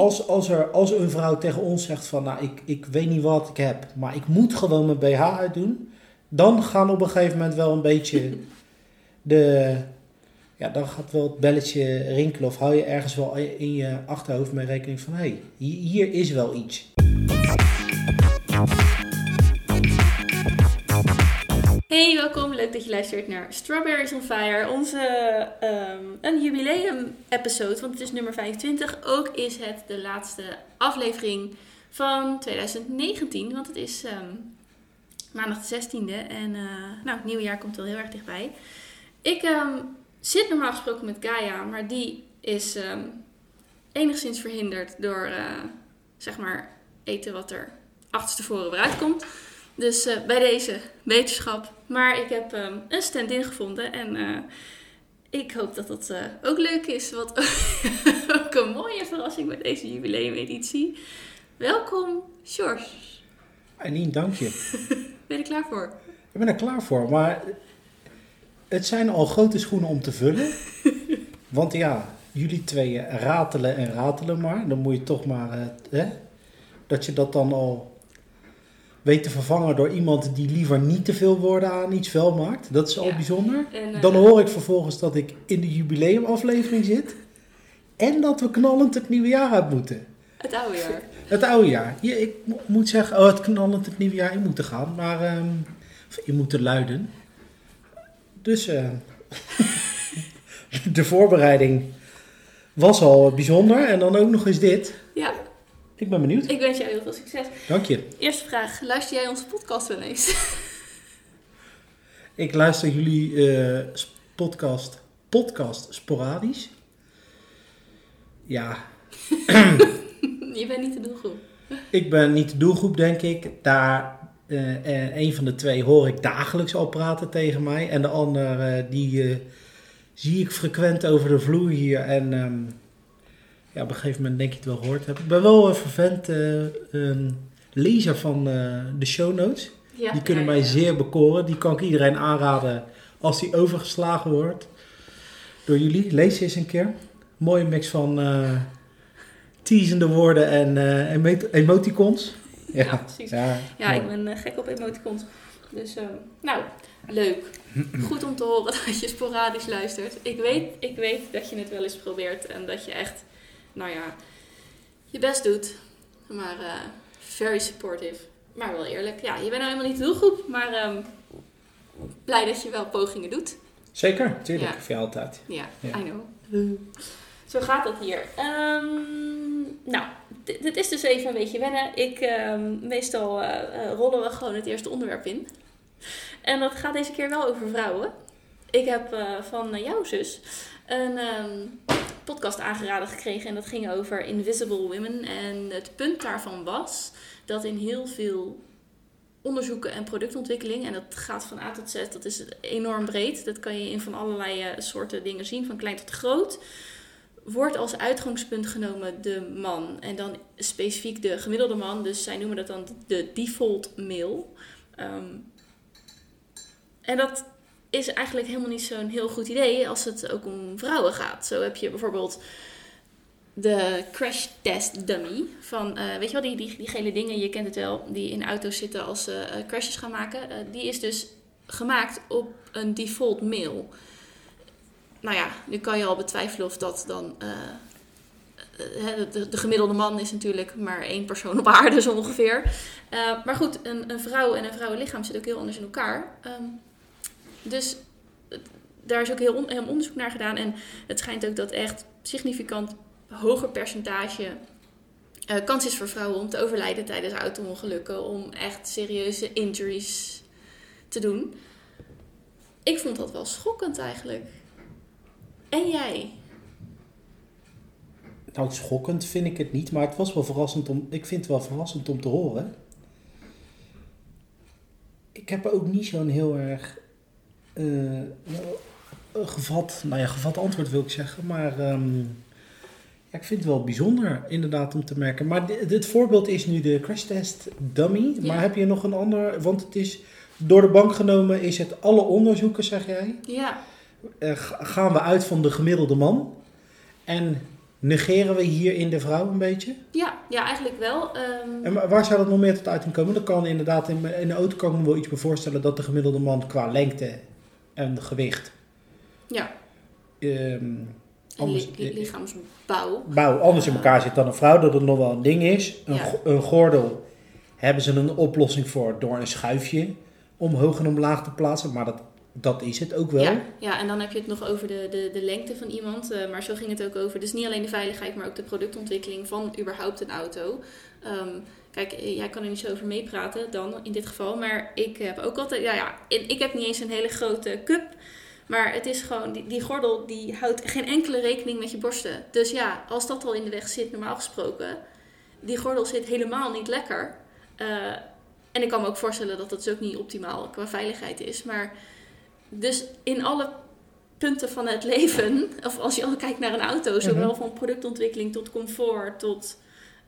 Als, als, er, als een vrouw tegen ons zegt van, nou, ik, ik weet niet wat ik heb, maar ik moet gewoon mijn BH uitdoen. Dan gaan op een gegeven moment wel een beetje de, ja, dan gaat wel het belletje rinkelen. Of hou je ergens wel in je achterhoofd mee rekening van, hé, hey, hier is wel iets. Hey, welkom. Leuk dat je luistert naar Strawberries on Fire. Onze ehm, een jubileum-episode, want het is nummer 25. Ook is het de laatste aflevering van 2019, want het is ehm, maandag de 16e. En uh, nou, het nieuwe jaar komt wel heel erg dichtbij. Ik ehm, zit normaal gesproken met Gaia, maar die is enigszins verhinderd door, uh, zeg maar, eten wat er achterstevoren weer uitkomt. Dus uh, bij deze wetenschap. Maar ik heb um, een stand-in gevonden en uh, ik hoop dat dat uh, ook leuk is. Wat ook een mooie verrassing met deze jubileumeditie. Welkom, George. Anien, dank je. ben je er klaar voor? Ik ben er klaar voor, maar het zijn al grote schoenen om te vullen. Want ja, jullie twee ratelen en ratelen maar. Dan moet je toch maar, hè, dat je dat dan al weet te vervangen door iemand die liever niet te veel woorden aan iets wel maakt. Dat is al bijzonder. En, Dan hoor ik vervolgens dat ik in de jubileumaflevering zit. En dat we knallend het nieuwe jaar uit moeten. Het oude jaar. Het oude jaar. Ja, ik moet zeggen, oh, het knallend het nieuwe jaar in moeten gaan. Maar um, in moeten luiden. Dus uh, de voorbereiding was al bijzonder. En dan ook nog eens dit. Ja. Ik ben benieuwd. Ik wens jou heel veel succes. Dank je. Eerste vraag. Luister jij onze podcast wel eens? ik luister jullie uh, podcast, podcast sporadisch. Ja. je bent niet de doelgroep. Ik ben niet de doelgroep, denk ik. Daar, uh, een van de twee hoor ik dagelijks al praten tegen mij. En de ander, uh, die zie ik frequent over de vloer hier. En... Um, ja, op een gegeven moment denk je het wel gehoord hebben. Ik ben wel een vervent uh, lezer van uh, de show notes. Ja, die kunnen mij zeer bekoren. Die kan ik iedereen aanraden als die overgeslagen wordt door jullie. Lees eens een keer. Mooie mix van uh, teasende woorden en emoticons. Ja, ja precies. Ja, ja ik ben gek op emoticons. Dus, nou, leuk. Goed om te horen dat je sporadisch luistert. Ik weet, ik weet dat je het wel eens probeert en dat je echt nou ja, je best doet. Maar uh, very supportive. Maar wel eerlijk. Ja, je bent nou helemaal niet de doelgroep, maar um, blij dat je wel pogingen doet. Zeker, tuurlijk. Ja. Voor altijd. Ja, ja, I know. Zo gaat dat hier. Um, nou, dit is dus even een beetje wennen. Ik, um, meestal uh, rollen we gewoon het eerste onderwerp in. En dat gaat deze keer wel over vrouwen. Ik heb uh, van jouw zus een um, podcast aangeraden gekregen en dat ging over Invisible Women. En het punt daarvan was dat in heel veel onderzoeken en productontwikkeling, en dat gaat van A tot Z, dat is enorm breed. Dat kan je in van allerlei uh, soorten dingen zien, van klein tot groot. Wordt als uitgangspunt genomen de man. En dan specifiek de gemiddelde man. Dus zij noemen dat dan de default male. Um, en dat is eigenlijk helemaal niet zo'n heel goed idee als het ook om vrouwen gaat. Zo heb je bijvoorbeeld de crash test dummy van, uh, weet je wel, die, die, gele dingen, je kent het wel, die in auto's zitten als ze uh, crashes gaan maken. Uh, die is dus gemaakt op een default male. Nou ja, nu kan je al betwijfelen of dat dan... De, de, gemiddelde man is natuurlijk maar één persoon op aarde zo ongeveer. maar goed, een, een vrouw en een vrouwenlichaam zit ook heel anders in elkaar. Um, dus daar is ook heel, on, onderzoek naar gedaan. En het schijnt ook dat echt significant hoger percentage uh, kans is voor vrouwen om te overlijden tijdens auto-ongelukken. Om echt serieuze injuries te doen. Ik vond dat wel schokkend eigenlijk. En jij? Nou, schokkend vind ik het niet, maar het was wel verrassend om. Ik vind het wel verrassend om te horen. Ik heb ook niet zo'n heel erg uh, gevat, nou ja, gevat antwoord wil ik zeggen, maar um, ja, ik vind het wel bijzonder inderdaad om te merken. Maar dit, voorbeeld is nu de crash test dummy, maar heb je nog een ander, want het is door de bank genomen is het alle onderzoeken, zeg jij? Ja. Uh, gaan we uit van de gemiddelde man en 99% negeren we hierin de vrouw een beetje? Ja, ja eigenlijk wel. Ehm, En wa- waar zou dat nog meer tot uiting komen? Dat kan inderdaad in, in de auto kan ik me wel iets bij voorstellen dat de gemiddelde man qua lengte en gewicht ja, en anders, li- lichaamsbouw. bouw anders in elkaar zit dan een vrouw, dat het nog wel een ding is. Een, Ja. een gordel hebben ze een oplossing voor door een schuifje omhoog en omlaag te plaatsen, maar dat, dat is het ook wel. Ja, ja, en dan heb je het nog over de, de, de lengte van iemand. eh, maar zo ging het ook over. Dus niet alleen de veiligheid, maar ook de productontwikkeling van überhaupt een auto. Ehm, kijk, eh, jij kan er niet zo over meepraten dan in dit geval. Maar ik heb ook altijd. Ja, ja, ik heb niet eens een hele grote cup. Maar het is gewoon, die, die gordel die houdt geen enkele rekening met je borsten. Dus ja, als dat al in de weg zit, normaal gesproken. Die gordel zit helemaal niet lekker. Eh, en ik kan me ook voorstellen dat dat dus ook niet optimaal qua veiligheid is. Maar dus in alle punten van het leven, of als je al kijkt naar een auto, zowel van productontwikkeling tot comfort tot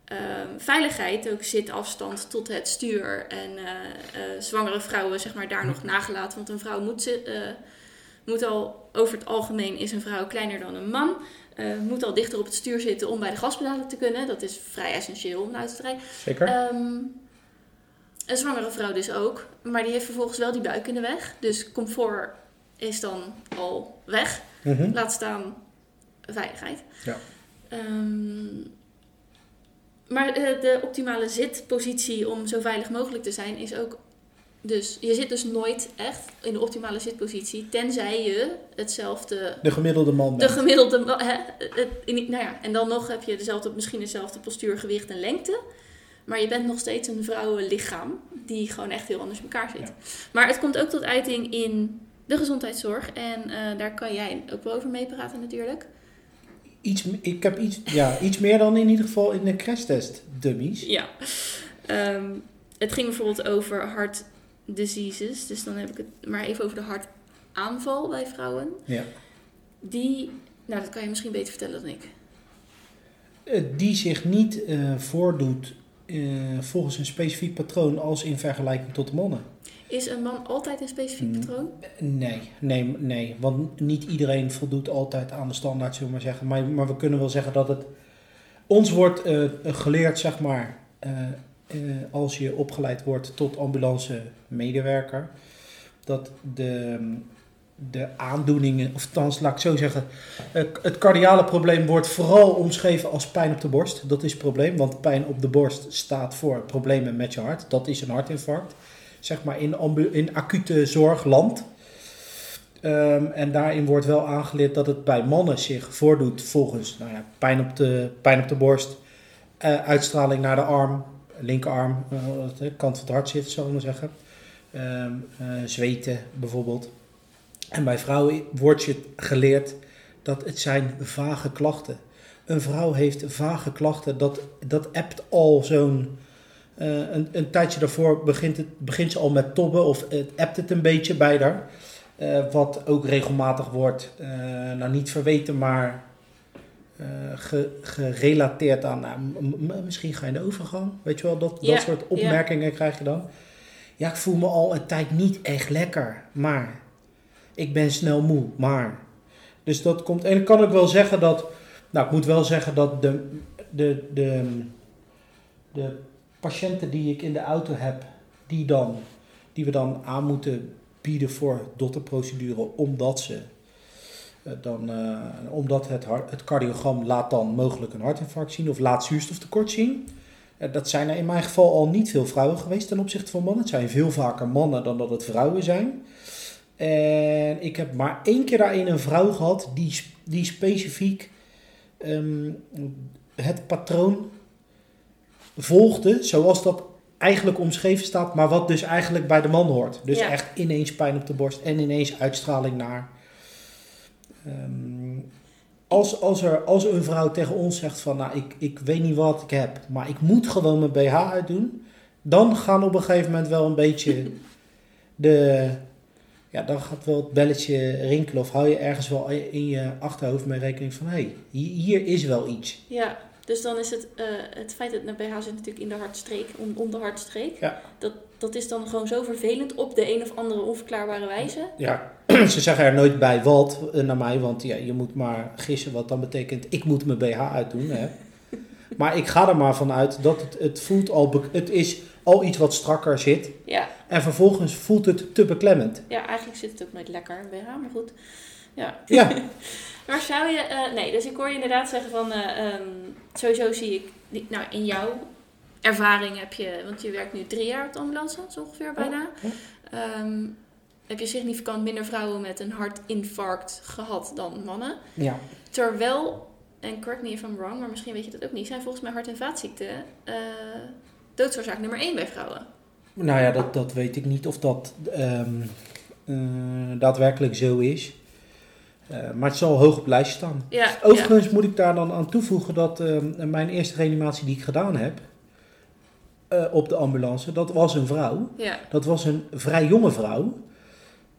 ehm, veiligheid, ook zitafstand tot het stuur en eh, eh, zwangere vrouwen, zeg maar, daar nog nagelaten. Want een vrouw moet, eh, moet al, over het algemeen is een vrouw kleiner dan een man. moet al dichter op het stuur zitten om bij de gaspedalen te kunnen. Dat is vrij essentieel om auto te rijden. Zeker? Ehm, een zwangere vrouw dus ook. Maar die heeft vervolgens wel die buik in de weg. Dus comfort is dan al weg. Mhm. Laat staan veiligheid. Ja. Ehm, maar eh, de optimale zitpositie om zo veilig mogelijk te zijn is ook... Dus je zit dus nooit echt in de optimale zitpositie, tenzij je hetzelfde De gemiddelde man de gemiddelde. ma- Hè, nou ja, en dan nog heb je dezelfde, misschien dezelfde postuur, gewicht en lengte. Maar je bent nog steeds een vrouwenlichaam die gewoon echt heel anders in elkaar zit. Ja. Maar het komt ook tot uiting in de gezondheidszorg. En eh, daar kan jij ook wel over meepraten natuurlijk. Iets, ik heb iets, ja, iets meer dan in ieder geval in de crashtest dummies. Ja. Ehm, het ging bijvoorbeeld over heart diseases. Dus dan heb ik het maar even over de hartaanval bij vrouwen. Ja. Die, nou dat kan je misschien beter vertellen dan ik. Eh, Die zich niet eh, voordoet eh, volgens een specifiek patroon als in vergelijking tot de mannen. Is een man altijd een specifiek Hmm. patroon? Nee, nee, nee. Want niet iedereen voldoet altijd aan de standaard, zullen we maar zeggen. Maar, maar we kunnen wel zeggen dat het... Ons wordt eh, geleerd, zeg maar, eh, als je opgeleid wordt tot ambulance medewerker, dat de, de aandoeningen, of althans, laat ik zo zeggen, eh, het cardiale probleem wordt vooral omschreven als pijn op de borst. Dat is het probleem, want pijn op de borst staat voor problemen met je hart. Dat is een hartinfarct zeg maar in, in acute zorgland. Ehm, en daarin wordt wel aangeleerd dat het bij mannen zich voordoet volgens nou ja, pijn, op de, pijn op de borst, eh, uitstraling naar de arm, linkerarm, eh, de kant van het hart zit, zou ik maar zeggen. Ehm, eh, zweten bijvoorbeeld. En bij vrouwen wordt je geleerd dat het zijn vage klachten. Een vrouw heeft vage klachten, dat, dat appt al zo'n eh, een, een tijdje daarvoor begint, het, begint ze al met tobben of het appt het een beetje bij haar. Eh, wat ook regelmatig wordt, eh, nou niet verweten, maar ge- gerelateerd aan, nou, misschien ga je in de overgang, weet je wel, dat, dat soort opmerkingen krijg je dan. Ja, ik voel me al een tijd niet echt lekker, maar ik ben snel moe, maar. Dus dat komt, en ik kan ook wel zeggen dat, nou ik moet wel zeggen dat de, de, de, de patiënten die ik in de auto heb, die, dan, die we dan aan moeten bieden voor dotterprocedure, omdat ze eh, dan, eh, omdat het, hart, het cardiogram laat dan mogelijk een hartinfarct zien of laat zuurstoftekort zien. Eh, dat zijn er in mijn geval al niet veel vrouwen geweest ten opzichte van mannen. Het zijn veel vaker mannen dan dat het vrouwen zijn. En ik heb maar één keer daarin een vrouw gehad die, die specifiek ehm, het patroon volgde zoals dat eigenlijk omschreven staat, maar wat dus eigenlijk bij de man hoort. Dus Ja. echt ineens pijn op de borst en ineens uitstraling naar. Ehm, als, als, er, als een vrouw tegen ons zegt van, nou, ik, ik weet niet wat ik heb, maar ik moet gewoon mijn BH uitdoen, dan gaan op een gegeven moment wel een beetje de, ja, dan gaat wel het belletje rinkelen of hou je ergens wel in je achterhoofd mee rekening van, hé, hey, hier, is wel iets. Ja, dus dan is het, eh, het feit dat een BH zit natuurlijk in de hartstreek, om, om de hartstreek. Ja. Dat, dat is dan gewoon zo vervelend op de een of andere onverklaarbare wijze. Ja, ze zeggen er nooit bij wat eh, naar mij, want ja, je moet maar gissen wat dan betekent. Ik moet mijn BH uitdoen. Hè. Maar ik ga er maar vanuit dat het, het voelt al, het is al iets wat strakker zit. Ja, En vervolgens voelt het te beklemmend. ja, eigenlijk zit het ook nooit lekker BH, maar goed. Ja. Ja, Maar zou je, eh, nee, dus ik hoor je inderdaad zeggen van, eh, ehm, sowieso zie ik, nou in jouw ervaring heb je, want je werkt nu drie jaar op de ambulance, zo ongeveer bijna. ja. Ehm, heb je significant minder vrouwen met een hartinfarct gehad dan mannen. ja. Terwijl, en correct me if I'm wrong, maar misschien weet je dat ook niet, zijn volgens mij hart- en vaatziekten eh doodsoorzaak nummer één bij vrouwen. Nou ja, dat, dat weet ik niet of dat ehm, eh, daadwerkelijk zo is. Eh, maar het zal hoog op het lijstje staan. Ja, Overigens moet ik daar dan aan toevoegen dat ehm, mijn eerste reanimatie die ik gedaan heb eh, op de ambulance, dat was een vrouw. ja. Dat was een vrij jonge vrouw.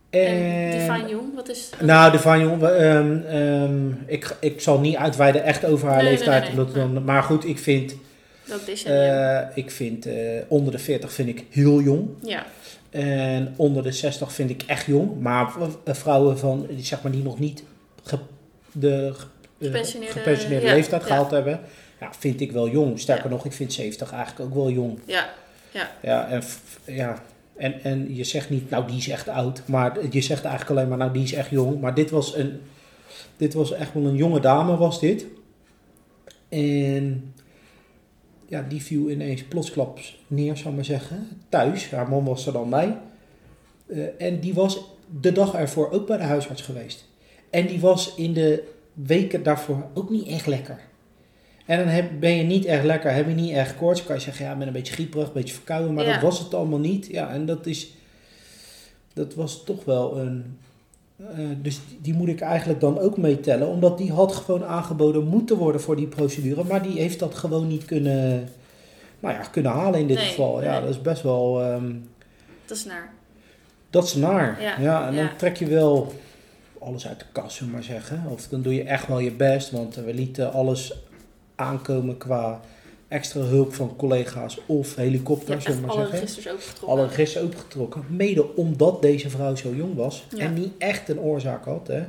En Divine Jong, wat is... Nou, de van jong, ehm, ik, ik zal niet uitweiden echt over haar nee, leeftijd. nee, nee. omdat dan, maar goed, ik vind, Decennium. eh, ik vind eh, onder de 40 vind ik heel jong. ja, En onder de 60 vind ik echt jong. Maar v- vrouwen van, die, zeg maar, die nog niet ge- de ge- eh, Gepensioneerde- gepensioneerde ja, leeftijd ja. gehaald hebben, ja, vind ik wel jong. Sterker Ja. nog, ik vind 70 eigenlijk ook wel jong. ja, Ja, en, f- ja. En, en je zegt niet, nou die is echt oud. Maar je zegt eigenlijk alleen maar, nou die is echt jong. Maar dit was, een, dit was echt wel een jonge dame, was dit. En ja, die viel ineens plotsklaps neer, zou ik maar zeggen. Thuis, haar man was er dan bij. Eh, en die was de dag ervoor ook bij de huisarts geweest. En die was in de weken daarvoor ook niet echt lekker. En dan heb, ben je niet echt lekker, heb je niet echt koorts. Kan je zeggen, ja, ik ben een beetje grieperig, een beetje verkouden. Maar Ja. dat was het allemaal niet. Ja, en dat is... Dat was toch wel een... eh, dus die, moet ik eigenlijk dan ook meetellen. Omdat die had gewoon aangeboden moeten worden voor die procedure. Maar die heeft dat gewoon niet kunnen... Nou ja, kunnen halen in dit Nee, geval. Ja, nee. dat is best wel... ehm, dat is naar. dat is naar. Ja, Ja, en dan trek je wel alles uit de kast, zullen we maar zeggen. Of dan doe je echt wel je best, want we lieten alles aankomen qua extra hulp van collega's of Je helikopter, hebt zullen echt we maar alle zeggen. registers opengetrokken. Alle registers opengetrokken. Mede omdat deze vrouw zo jong was Ja. en niet echt een oorzaak had. Hè.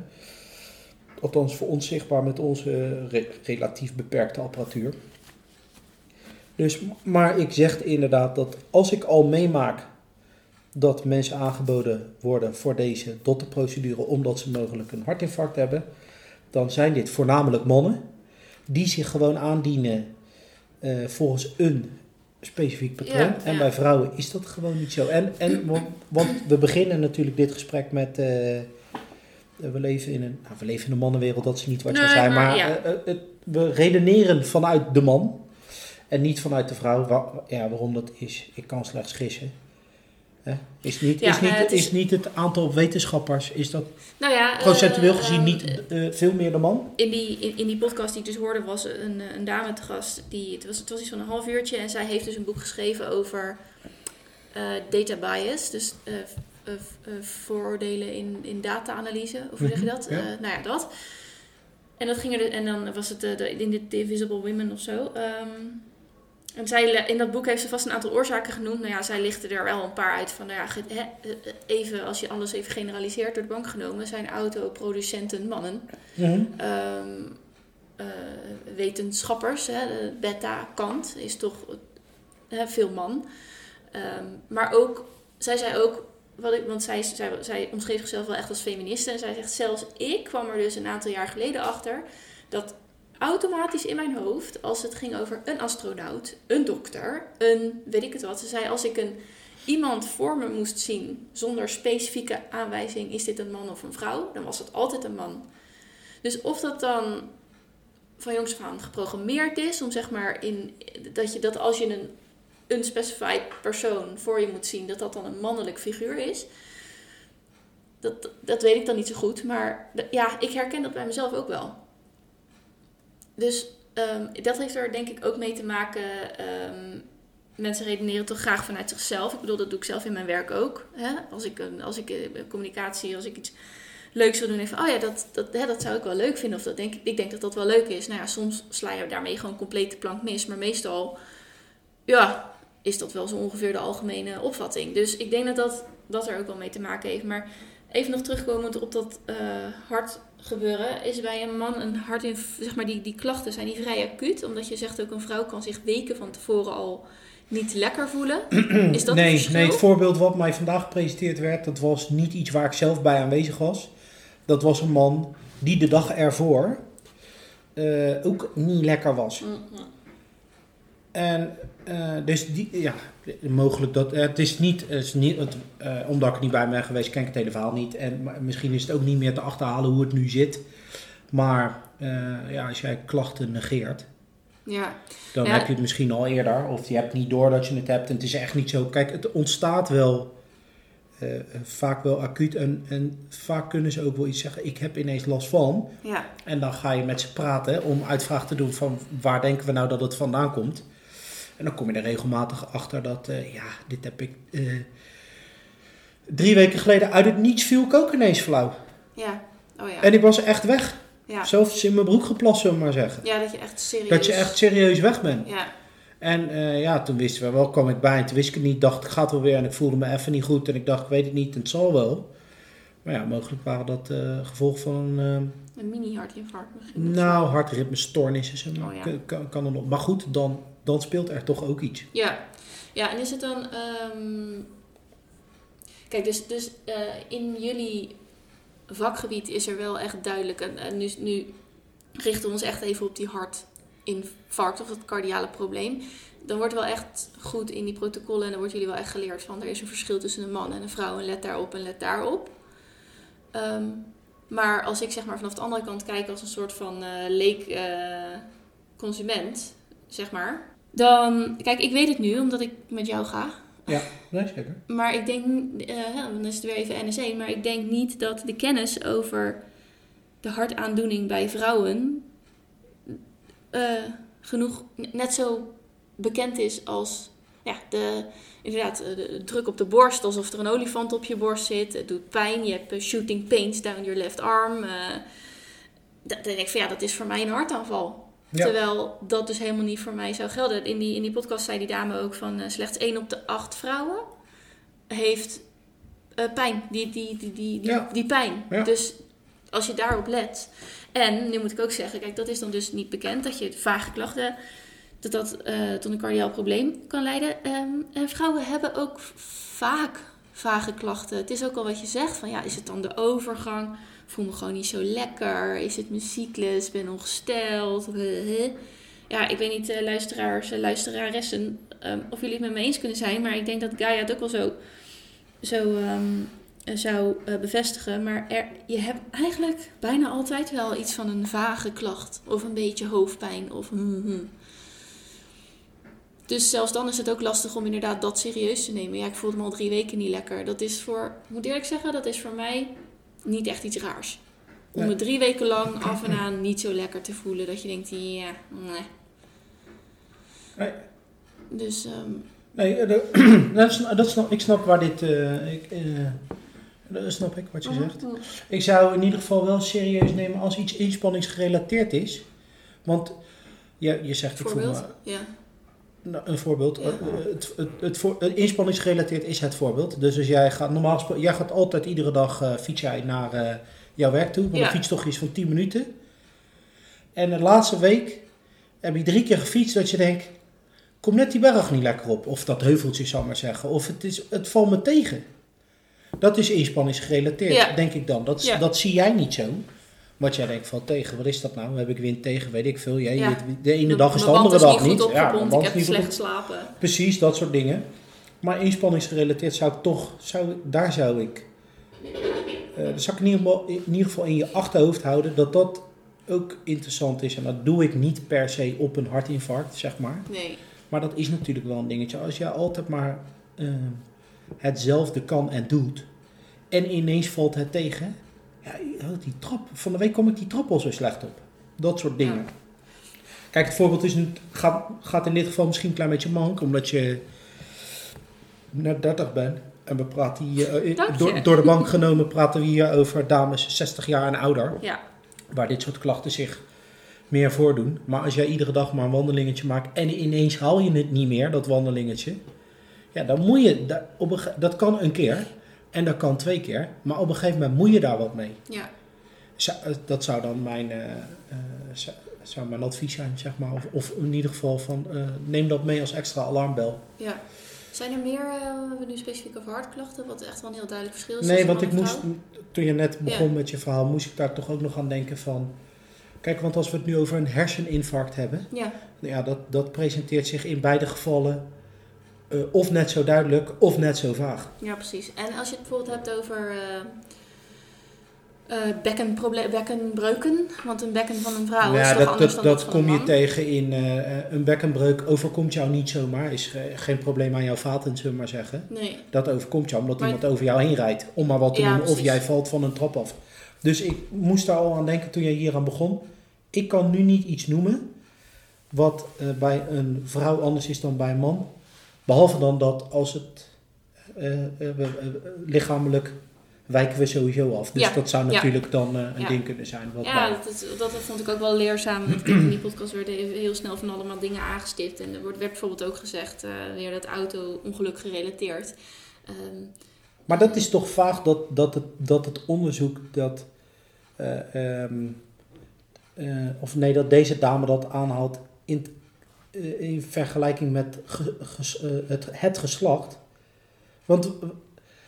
Althans voor ons zichtbaar met onze re- relatief beperkte apparatuur. Dus, maar ik zeg inderdaad dat als ik al meemaak dat mensen aangeboden worden voor deze dotterprocedure omdat ze mogelijk een hartinfarct hebben, dan zijn dit voornamelijk mannen die zich gewoon aandienen eh, volgens een specifiek patroon. Ja, en ja. bij vrouwen is dat gewoon niet zo. En, en want, want we beginnen natuurlijk dit gesprek met. eh, we leven in een, nou, we leven in een mannenwereld, dat is niet wat Nee, we zijn, maar maar, ja. eh, eh, het- we redeneren vanuit de man en niet vanuit de vrouw. Ja, waarom dat is, ik kan slechts gissen. Hè? Is, niet, Ja, is, niet, nou, het is... is- niet het aantal wetenschappers, is dat Nou ja, procentueel eh, gezien niet eh, veel meer de man? In die, in, in die podcast die ik dus hoorde was een, eh, een dame te gast. Die, het, was, het was iets van een half uurtje. En zij heeft dus een boek geschreven over eh, data bias. Dus eh, eh, eh, vooroordelen in, in data-analyse. Of hoe zeg je Mhm, dat? ja. Eh, nou ja, dat. En, dat ging er, de- en dan was het eh, in de Invisible Women of zo. Ehm, en zij, in dat boek heeft ze vast een aantal oorzaken genoemd. Nou ja, zij lichtte er wel een paar uit van, nou ja, hè, eh, eh, even, als je alles even generaliseert door de bank genomen, zijn autoproducenten mannen. Mhm. Ehm, eh, wetenschappers, hè, de beta-kant is toch eh, veel man. Ehm, maar ook, zij zei ook, wat ik, want zij, zij, zij omschreef zichzelf wel echt als feministe. En zij zegt, zelfs ik kwam er dus een aantal jaar geleden achter dat automatisch in mijn hoofd, als het ging over een astronaut, een dokter, een weet ik het wat. Ze zei, als ik een iemand voor me moest zien zonder specifieke aanwijzing, is dit een man of een vrouw, dan was het altijd een man. Dus of dat dan van jongs af aan geprogrammeerd is, om zeg maar in dat je dat als je een unspecified persoon voor je moet zien, dat dat dan een mannelijk figuur is. Dat, dat weet ik dan niet zo goed, maar ja, ik herken dat bij mezelf ook wel. Dus ehm, dat heeft er denk ik ook mee te maken. ehm, mensen redeneren toch graag vanuit zichzelf. Ik bedoel, dat doe ik zelf in mijn werk ook. Hè? Als ik, als ik eh, communicatie, als ik iets leuks wil doen, even, oh ja, dat, dat, hè, dat zou ik wel leuk vinden. Of dat denk, ik- ik denk dat dat wel leuk is. Nou ja, soms sla je daarmee gewoon compleet de plank mis. Maar meestal, ja, is dat wel zo ongeveer de algemene opvatting. Dus ik denk dat dat, dat er ook wel mee te maken heeft. Maar even nog terugkomend op dat eh hart gebeuren. Is bij een man een hart in, zeg maar, die, die klachten zijn die vrij acuut. Omdat je zegt ook een vrouw kan zich weken van tevoren al niet lekker voelen. Is dat nee, verschil? nee, het voorbeeld wat mij vandaag gepresenteerd werd, dat was niet iets waar ik zelf bij aanwezig was. Dat was een man die de dag ervoor eh, ook niet lekker was. Mhm. En eh, dus die, ja, mogelijk dat. eh, het is niet, het is niet het, eh, omdat ik er niet bij ben geweest, ken ik het hele verhaal niet. En maar misschien is het ook niet meer te achterhalen hoe het nu zit. Maar eh, ja, als jij klachten negeert, Ja, dan Ja. heb je het misschien al eerder. Of je hebt niet door dat je het hebt. En het is echt niet zo. Kijk, het ontstaat wel vaak wel acuut. En, en vaak kunnen ze ook wel iets zeggen. Ik heb ineens last van. ja, En dan ga je met ze praten om uitvraag te doen van waar denken we nou dat het vandaan komt. En dan kom je er regelmatig achter dat, eh, ja, dit heb ik eh, drie weken geleden uit het niets viel ik ook ineens flauw. ja. Oh ja. En ik was echt weg. ja. Zelfs in mijn broek geplast, zullen we maar zeggen. ja, dat je echt serieus... Dat je echt serieus weg bent. Ja, En eh, ja, toen wisten we wel, kwam ik bij en toen wist ik het niet. Dacht, ik ga het wel weer en ik voelde me even niet goed. En ik dacht, ik weet het niet en het zal wel. Maar ja, mogelijk waren dat eh gevolgen van een... een mini-hartinfarct misschien. Nou, hartritmestoornissen zeg maar. Oh ja. Kan- kan, kan er nog. Maar goed, dan, dan speelt er toch ook iets. Ja, ja en is het dan. ehm, Kijk, dus, dus eh, in jullie vakgebied is er wel echt duidelijk. En, nu, nu richten we ons echt even op die hartinfarct of dat cardiale probleem. Dan wordt wel echt goed in die protocollen en dan wordt jullie wel echt geleerd van er is een verschil tussen een man en een vrouw en let daarop en let daarop. Ehm, maar als ik zeg maar vanaf de andere kant kijk als een soort van eh, leek eh, consument, zeg maar. Dan, kijk, ik weet het nu omdat ik met jou ga. Nee, zeker. Maar ik denk, eh, dan is het weer even NSE, maar ik denk niet dat de kennis over de hartaandoening bij vrouwen eh, genoeg, net zo bekend is als ja, de, inderdaad, eh, de druk op de borst, alsof er een olifant op je borst zit. Het doet pijn, je hebt shooting pains down your left arm. dan denk ik van ja, dat is voor mij een hartaanval. Ja. Terwijl dat dus helemaal niet voor mij zou gelden. In die, in die podcast zei die dame ook van eh, slechts 1 op de 8 vrouwen heeft eh, pijn. Die, die, die, die, die, Ja. die pijn. Ja. Dus als je daarop let. En nu moet ik ook zeggen, kijk, dat is dan dus niet bekend dat je vage klachten. Dat dat eh, tot een cardiaal probleem kan leiden. Ehm, en vrouwen hebben ook vaak vage klachten. Het is ook al wat je zegt: van ja, is het dan de overgang? Voel me gewoon niet zo lekker. Is het mijn cyclus? Ben ongesteld. Ja, ik weet niet, eh, luisteraars, eh, luisteraressen, ehm, of jullie het met me eens kunnen zijn. Maar ik denk dat Gaia het ook wel zo, zo ehm, eh, zou bevestigen. Maar je hebt eigenlijk bijna altijd wel iets van een vage klacht. Of een beetje hoofdpijn. Of hmm, hmm. Dus zelfs dan is het ook lastig om inderdaad dat serieus te nemen. Ja, ik voelde me al drie weken niet lekker. Dat is voor, ik moet eerlijk zeggen, dat is voor mij niet echt iets raars. Om me drie weken lang af en aan niet zo lekker te voelen. Dat je denkt, ja, nee. Nee. Dus, ehm, Nee, eh, dat snap, dat snap, ik snap waar dit... eh, ik, eh, dat snap ik wat je zegt. mhm. Ik zou in ieder geval wel serieus nemen als iets inspanningsgerelateerd is. Want je, je zegt... Ik voel me, Voorbeeld? Ja. Nou, een voorbeeld. Ja. Eh, Het, het, het, voor, het inspanningsgerelateerd is het voorbeeld. Dus als jij gaat, normaal gesproken, jij gaat altijd iedere dag eh fiets jij naar eh, jouw werk toe. Want Ja. een fietstochtje is van 10 minuten. En de laatste week heb je drie keer gefietst dat je denkt, kom net die berg niet lekker op. Of dat heuveltje, ik maar zeggen. Of het, is, het valt me tegen. Dat is inspanningsgerelateerd, Ja. denk ik dan. Dat, dat zie jij niet zo. Wat jij denkt, valt tegen. Wat is dat nou? Heb ik wind tegen? Weet ik veel. Jij, Ja. De ene dag is de andere dag niet. niet goed Ja, ik heb niet slecht geslapen. Precies, dat soort dingen. Maar inspanningsgerelateerd zou ik toch, zou, daar zou ik, dat zou ik in ieder, geval, in ieder geval in je achterhoofd houden dat dat ook interessant is. En dat doe ik niet per se op een hartinfarct, zeg maar. Nee. Maar dat is natuurlijk wel een dingetje. Als je altijd maar eh, hetzelfde kan en doet en ineens valt het tegen. Ja, oh, die trap. Van de week kom ik die trap al zo slecht op. Dat soort dingen. Ja. Kijk, het voorbeeld is nu, gaat, gaat in dit geval misschien een klein beetje mank, omdat je net 30 bent. En we praten hier, eh, je. door, door de bank genomen, praten we hier over dames 60 jaar en ouder. Ja. Waar dit soort klachten zich meer voordoen. Maar als jij iedere dag maar een wandelingetje maakt en ineens haal je het niet meer, dat wandelingetje. Ja, dan moet je, op een, dat kan een keer. En dat kan twee keer. Maar op een gegeven moment moet je daar wat mee. Ja. Zou- eh, Dat zou dan mijn, eh, eh, zou- zou mijn advies zijn, zeg maar. Of, of in ieder geval van, neem dat mee als extra alarmbel. ja. Zijn er meer, we nu specifiek over hartklachten, wat echt wel een heel duidelijk verschil is Nee, want ik moest, toen je net begon Ja. met je verhaal, moest ik daar toch ook nog aan denken van... Kijk, want als we het nu over een herseninfarct hebben, Ja, ja, dat, dat presenteert zich in beide gevallen eh, of net zo duidelijk of net zo vaag. ja, precies. En als je het bijvoorbeeld hebt over eh, eh, bekkenproble- bekkenbreuken, want een bekken van een vrouw is ja, toch dat, anders dat, dan dat kom je tegen in eh, eh, een bekkenbreuk overkomt jou niet zomaar. Is eh, geen probleem aan jouw vaten, zullen we maar zeggen. Nee, Dat overkomt jou omdat Maar- iemand over jou heen rijdt. Om maar wat te Ja, noemen. Of jij valt van een trap af. Dus ik moest daar al aan denken toen jij hier aan begon. Ik kan nu niet iets noemen wat eh, bij een vrouw anders is dan bij een man. Behalve dan dat als het eh, eh, eh, lichamelijk wijken we sowieso af. Dus Ja, dat zou ja. natuurlijk dan een Ja. ding kunnen zijn. Wat ja, dat, is- dat vond ik ook wel leerzaam. Want in die podcast werden heel snel van allemaal dingen aangestipt. En er wordt, werd bijvoorbeeld ook gezegd, weer dat auto-ongeluk gerelateerd. Ehm, Maar dat is toch vaag dat, dat, het, dat het onderzoek dat. eh, ehm, eh, of nee, dat deze dame dat aanhaalt in, in vergelijking met ge- ges- eh, het, het geslacht. Want eh,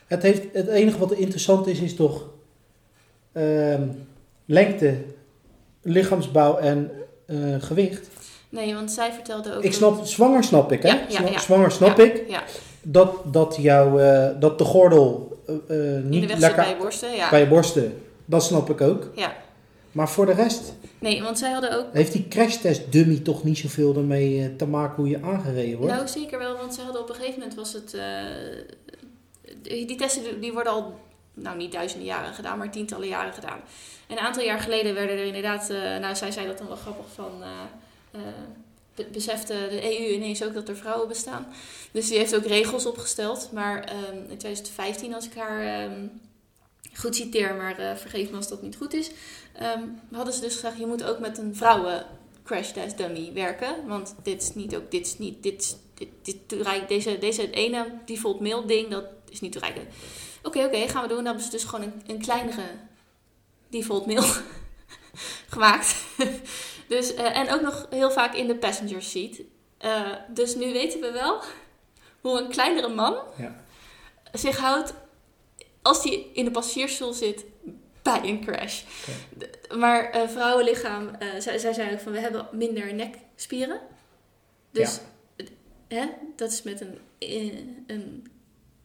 het, heeft, het enige wat interessant is, is toch ehm, lengte, lichaamsbouw en eh, gewicht. nee, want zij vertelde ook... Ik snap, zwanger snap ik, hè? Ja, ja, Zwa- ja. Zwanger snap ik. Ja, Dat, dat, jouw, eh, dat de gordel eh, eh, in niet de weg lekker bij je borsten, ja. bij je borsten, dat snap ik ook. ja. Maar voor de rest Nee, want zij hadden ook... heeft die crashtest dummy toch niet zoveel ermee eh, te maken hoe je aangereden wordt. Nou, zeker wel, want zij hadden op een gegeven moment was het... eh, die testen die worden al, nou niet duizenden jaren gedaan, maar tientallen jaren gedaan. En een aantal jaar geleden werden er inderdaad... eh, nou, zij zei dat dan wel grappig van... be- besefte de EU ineens ook dat er vrouwen bestaan. Dus die heeft ook regels opgesteld. Maar ehm, in 2015, als ik haar ehm, goed citeer, maar eh, vergeef me als dat niet goed is, ehm, hadden ze dus gezegd: je moet ook met een vrouwen crash test dummy werken, want dit is niet ook dit is niet dit is- dit, dit deze deze ene default mail ding dat is niet toereikend. Oké, oké, gaan we doen. Dan hebben ze dus gewoon een, een kleinere default mail gemaakt. dus, eh, en ook nog heel vaak in de passenger seat. Eh, dus nu weten we wel hoe een kleinere man Ja. zich houdt als hij in de passagiersstoel zit bij een crash. Maar eh, vrouwenlichaam, eh, zij, zij zei ook van we hebben minder nekspieren. Dus eh, hè, dat is met een, eh, een,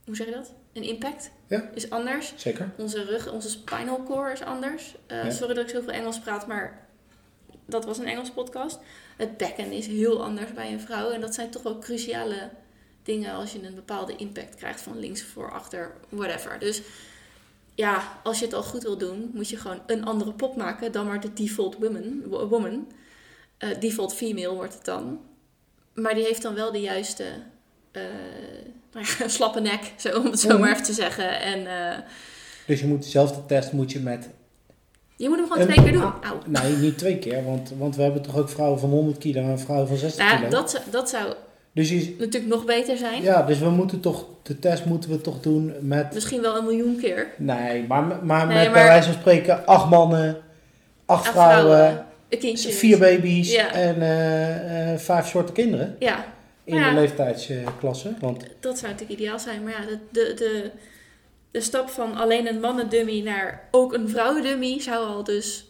hoe zeg je dat? Een impact Ja. is anders. Zeker. Onze rug, onze spinal core is anders. Ja. Sorry dat ik zoveel Engels praat, maar dat was een Engels podcast. Het bekken is heel anders bij een vrouw. En dat zijn toch wel cruciale dingen als je een bepaalde impact krijgt van links voor, achter, whatever. Dus ja, als je het al goed wil doen, moet je gewoon een andere pop maken dan maar de default woman. wo- woman. Eh, default female wordt het dan. Maar die heeft dan wel de juiste eh, nou ja, slappe nek, zo, om het zo Mhm. maar even te zeggen. En eh, Dus je moet dezelfde test moet je met... je moet hem gewoon een- twee keer doen. Auw. Nee, niet twee keer, want, want we hebben toch ook vrouwen van 100 kilo en vrouwen van 60 Nou, kilo. ja, dat, zou- dat zou Dus je, natuurlijk nog beter zijn. ja, dus we moeten toch, de test moeten we toch doen met... Misschien wel een miljoen keer. Nee, maar, maar Nee, met maar- bij wijze van spreken acht mannen, acht, Acht vrouwen, een kindje. vier baby's Ja. en eh, eh, vijf soorten kinderen Ja, in Ja. de leeftijdsklasse. Want dat zou natuurlijk ideaal zijn. Maar ja, de, de, de, de stap van alleen een mannendummy naar ook een vrouwendummy zou al dus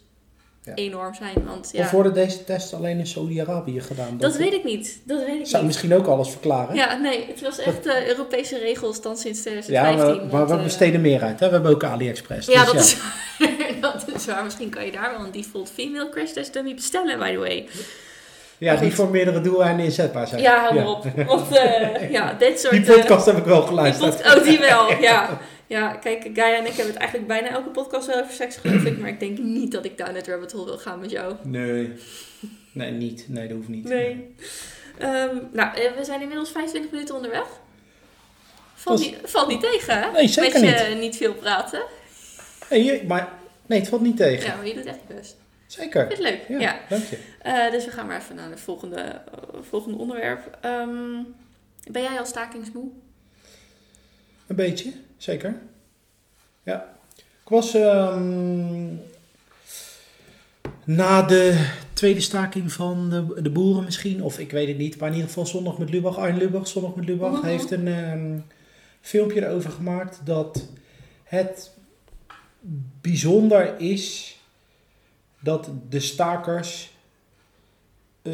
Ja. enorm zijn. Want ja, Of worden deze tests alleen in Saudi-Arabië gedaan? dat weet ik niet. Dat weet ik zou niet. misschien ook alles verklaren. Ja, nee, het was echt eh, Europese regels dan sinds Ja, 2015. maar, maar we eh, besteden meer uit. Hè? We hebben ook AliExpress. Ja, dus dat, Is waar. dat is waar. Misschien kan je daar wel een default female crash test dummy bestellen, by the way. Ja, die voor meerdere doeleinden inzetbaar zijn. Ja, hou maar op. Want eh, ja, dit soort... Die podcast heb ik wel die geluisterd. oh, die wel, ja. Ja, kijk, Gaia en ik hebben het eigenlijk bijna elke podcast wel over seks, geloof ik. Maar ik denk niet dat ik down het rabbit hole wil gaan met jou. Nee. Nee, niet. Nee, dat hoeft niet. Nee. Ehm, nou, eh, we zijn inmiddels 25 minuten onderweg. Valt, niet, valt niet tegen, hè? Nee, zeker Met je niet veel praten. Nee, je- maar nee, het valt niet tegen. Ja, maar je doet echt je best. Zeker. Vind leuk? Ja, Ja. dank je. Eh, dus we gaan maar even naar het volgende, eh, volgende onderwerp. Ehm, ben jij al stakingsmoe? Een beetje, zeker. Ik was ehm, na de tweede staking van de, de boeren misschien, of ik weet het niet, maar in ieder geval zondag met Lubach, Arjen Lubach, zondag met Lubach, Mhm. heeft een ehm, filmpje erover gemaakt dat het bijzonder is dat de stakers eh,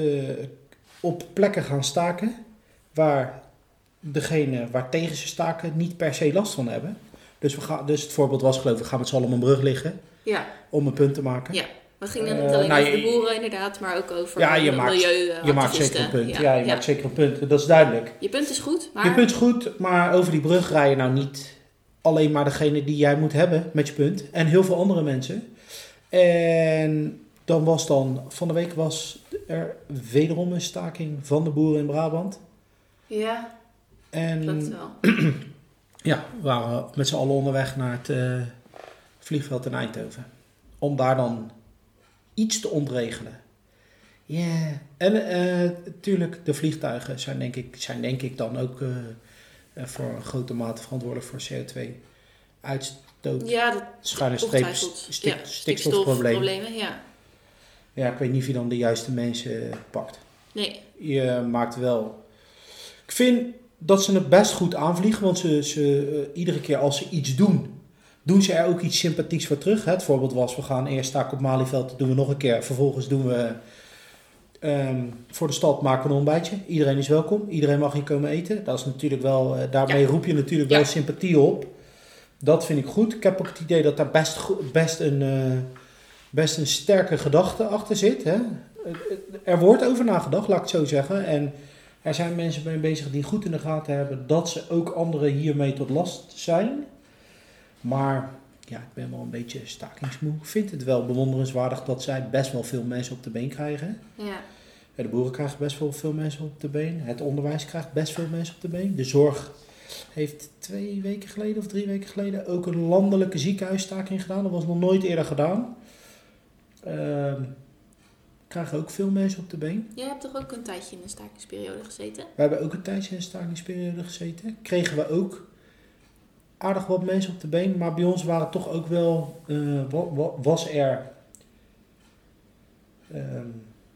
op plekken gaan staken waar degene waar tegen ze staken niet per se last van hebben. Dus, we gaan, dus het voorbeeld was geloof ik, we gaan met z'n allen een brug liggen Ja, om een punt te maken. Ja, maar het ging dan Eh, niet alleen nou, over de boeren inderdaad, maar ook over Ja, je maakt- milieu. Je maakt zeker een punt. Ja, je maakt zeker een punt. Dat is duidelijk. Je punt is goed, maar... Je punt is goed, maar over die brug rij je nou niet alleen maar degene die jij moet hebben met je punt. En heel veel andere mensen. En dan was dan, van de week was er wederom een staking van de boeren in Brabant. Ja, En klopt wel. ja, we waren met z'n allen onderweg naar het eh, vliegveld in Eindhoven. Om daar dan iets te ontregelen. Ja, en eh natuurlijk, de vliegtuigen zijn denk ik, zijn denk ik dan ook eh, eh, voor een grote mate verantwoordelijk voor CO2-uitstoot. Ja, dat Schuine streep, stik, ja, stikstofproblemen, ja. Ja, ik weet niet of je dan de juiste mensen eh, pakt. Nee, Je maakt wel. Ik vind dat ze het best goed aanvliegen, want ze, ze, eh, iedere keer als ze iets doen, doen ze er ook iets sympathieks voor terug. Hè? Het voorbeeld was, we gaan eerst staken op Malieveld, dat doen we nog een keer. Vervolgens doen we ehm, voor de stad maken we een ontbijtje. Iedereen is welkom, iedereen mag hier komen eten. Dat is natuurlijk wel, eh, daarmee Ja. roep je natuurlijk Ja. wel sympathie op. Dat vind ik goed. Ik heb ook het idee dat daar best, best, een, eh, best een sterke gedachte achter zit. Hè? Er wordt over nagedacht, laat ik het zo zeggen. En er zijn mensen mee bezig die goed in de gaten hebben dat ze ook anderen hiermee tot last zijn. Maar ja, ik ben wel een beetje stakingsmoe. Ik vind het wel bewonderenswaardig dat zij best wel veel mensen op de been krijgen. ja. De boeren krijgen best wel veel mensen op de been. Het onderwijs krijgt best veel mensen op de been. De zorg heeft twee weken geleden of drie weken geleden ook een landelijke ziekenhuisstaking gedaan. Dat was nog nooit eerder gedaan. Ehm krijgen ook veel mensen op de been. Jij hebt toch ook een tijdje in een stakingsperiode gezeten? We hebben ook een tijdje in een stakingsperiode gezeten. Kregen we ook aardig wat mensen op de been. Maar bij ons waren toch ook wel, eh, wa- wa- was er, ehm,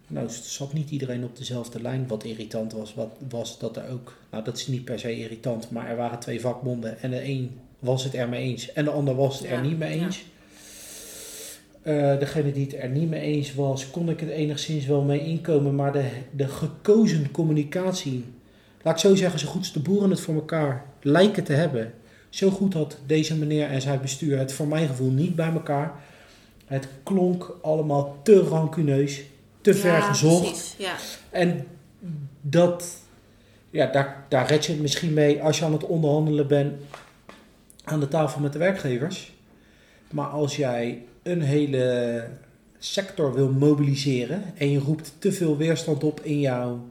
nou zat niet iedereen op dezelfde lijn. Wat irritant was, wat, was dat er ook, nou dat is niet per se irritant, maar er waren twee vakbonden. En de een was het er mee eens en de ander was het Ja, er niet mee ja. Eh, degene die het er niet mee eens was, kon ik het enigszins wel mee inkomen. Maar de, de gekozen communicatie, laat ik zo zeggen, zo goed als de boeren het voor elkaar lijken te hebben. Zo goed had deze meneer en zijn bestuur het voor mijn gevoel niet bij elkaar. Het klonk allemaal te rancuneus, te ver gezocht. Precies, ja. En dat, ja, daar, daar red je het misschien mee als je aan het onderhandelen bent aan de tafel met de werkgevers. Maar als jij een hele sector wil mobiliseren en je roept te veel weerstand op in jouw,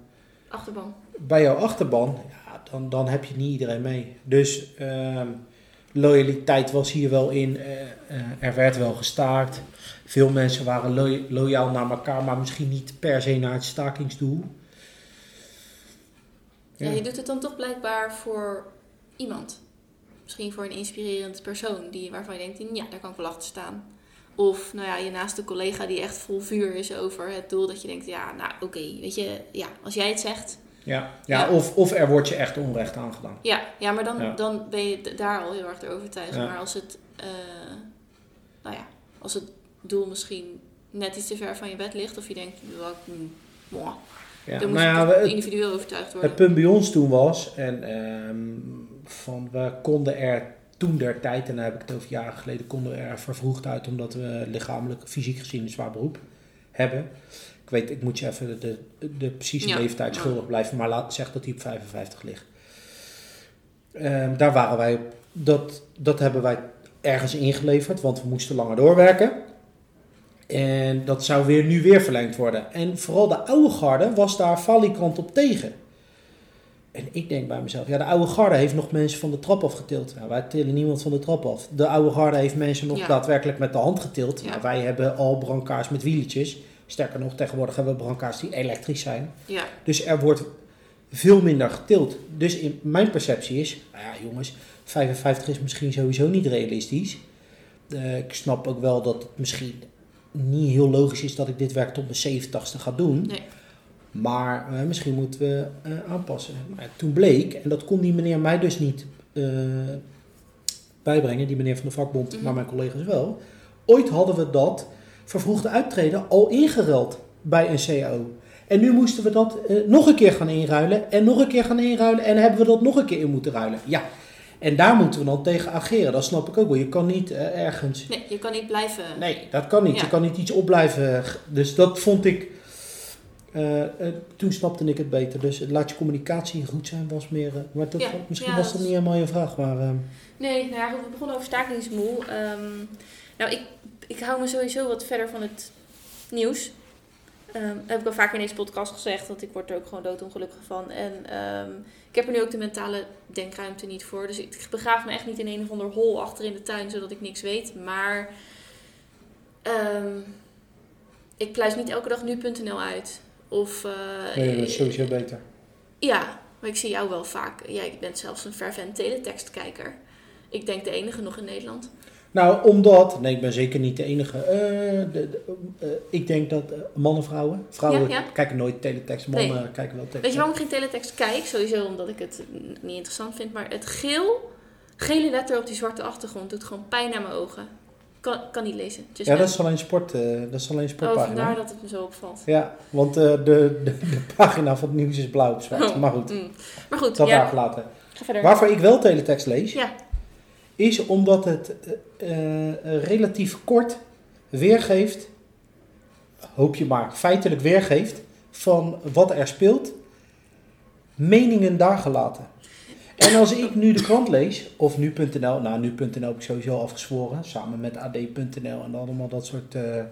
Achterban. bij jouw achterban, ja, dan, dan heb je niet iedereen mee. Dus ehm, loyaliteit was hier wel in. eh, eh, er werd wel gestaakt. Veel mensen waren lo- loyaal naar elkaar, maar misschien niet per se naar het stakingsdoel. Ja. je doet het dan toch blijkbaar voor iemand. Misschien voor een inspirerend persoon die, waarvan je denkt, ja, daar kan ik wel achter staan. Of, nou ja, je naaste collega die echt vol vuur is over het doel. Dat je denkt, ja, nou oké, weet je, ja, als jij het zegt. Ja, ja, Ja. Of, of er wordt je echt onrecht aangedaan. Ja, ja maar dan, Ja. dan ben je daar al heel erg door overtuigd. Ja. Maar als het, eh, nou ja, als het doel misschien net iets te ver van je bed ligt. Of je denkt, well, mm, mwah, Ja, dan moet nou je het, individueel overtuigd worden. het punt bij ons toen was, en ehm, van we konden er toen der tijd, en dan heb ik het over jaren geleden, konden we er vervroegd uit omdat we lichamelijk, fysiek gezien een zwaar beroep hebben. Ik weet, ik moet je even de, de, de precieze Ja. leeftijd schuldig blijven, maar laat zeggen dat hij op 55 ligt. Ehm, daar waren wij, op- dat, dat hebben wij ergens ingeleverd, want we moesten langer doorwerken. En dat zou weer, nu weer verlengd worden. En vooral de oude garde was daar falikant op tegen. En ik denk bij mezelf, ja, de oude garde heeft nog mensen van de trap afgetild. Nou, wij tillen niemand van de trap af. De oude garde heeft mensen nog Ja. daadwerkelijk met de hand getild. Ja. Nou, wij hebben al brancards met wieletjes. Sterker nog, tegenwoordig hebben we brancards die elektrisch zijn. Ja, Dus er wordt veel minder getild. Dus in mijn perceptie is, nou ja jongens, 55 is misschien sowieso niet realistisch. eh, ik snap ook wel dat het misschien niet heel logisch is dat ik dit werk tot mijn 70ste ga doen. Nee. Maar eh, misschien moeten we eh, aanpassen. Maar toen bleek, en dat kon die meneer mij dus niet eh, bijbrengen, die meneer van de vakbond, Mhm. maar mijn collega's wel. Ooit hadden we dat vervroegde uittreden al ingeruild bij een CAO. En nu moesten we dat nog een keer gaan inruilen en nog een keer gaan inruilen en hebben we dat nog een keer in moeten ruilen. Ja, en daar moeten we dan tegen ageren. Dat snap ik ook wel. Je kan niet ergens Nee, je kan niet blijven. Nee, dat kan niet. Ja. Je kan niet iets opblijven. Dus dat vond ik. Eh, eh, toen snapte ik het beter. Dus laat je communicatie goed zijn was meer. eh, maar dat, Ja, misschien ja, was dat niet helemaal je vraag. Maar eh, Nee, nou ja, we begonnen over stakingsmoe. Ehm, nou, ik, ik hou me sowieso wat verder van het nieuws. Ehm, heb ik al vaker in deze podcast gezegd, want ik word er ook gewoon doodongelukkig van. En ehm, ik heb er nu ook de mentale denkruimte niet voor. Dus ik begraaf me echt niet in een of ander hol achter in de tuin, zodat ik niks weet. Maar ehm, ik pluis niet elke dag nu.nl uit. Of, eh, nee, dat is sowieso beter. ja, maar ik zie jou wel vaak. Jij bent zelfs een fervent teletextkijker. Ik denk de enige nog in Nederland. Nou, omdat. Nee, ik ben zeker niet de enige. Eh, de, de, eh, ik denk dat eh, mannen, vrouwen. Vrouwen Ja, ja. kijken nooit teletext. Mannen kijken wel teletext. Weet je waarom ik geen teletext kijk? Sowieso omdat ik het niet interessant vind. Maar het geel, gele letter op die zwarte achtergrond doet gewoon pijn aan mijn ogen. Kan, kan niet lezen. Just Ja, know. dat is alleen sport. eh, dat is alleen Oh, sportpagina. vandaar dat het me zo opvalt. Ja, want eh, de, de, de pagina van het nieuws is blauw op zwart. Oh, Maar goed, Mm. Maar goed, dat ja, daar gelaten. ga verder. Waarvoor ik wel teletext lees, Ja, is omdat het eh, eh, relatief kort weergeeft, hoop je maar, feitelijk weergeeft van wat er speelt, meningen daar gelaten. En als ik nu de krant lees, of nu.nl, nou nu.nl heb ik sowieso afgezworen, samen met ad.nl en allemaal dat soort, eh,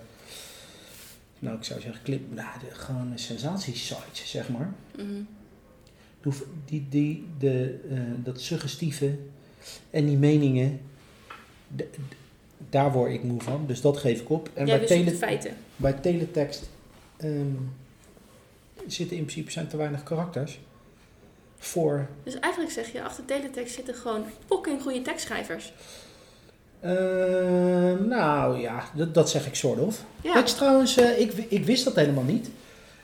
nou ik zou zeggen, clip, nou, de, gewoon sensatiesites, zeg maar. mhm. Die, die, die, de, eh, dat suggestieve en die meningen, daar word ik moe van. Dus dat geef ik op. En jij bij, tele, feiten. bij teletext ehm, zitten in principe zijn te weinig karakters voor. Dus eigenlijk zeg je, achter teletext zitten gewoon fucking goede tekstschrijvers. ehm, nou ja, dat, dat zeg ik soort of. Ja, Dat is trouwens, eh, ik, ik wist dat helemaal niet.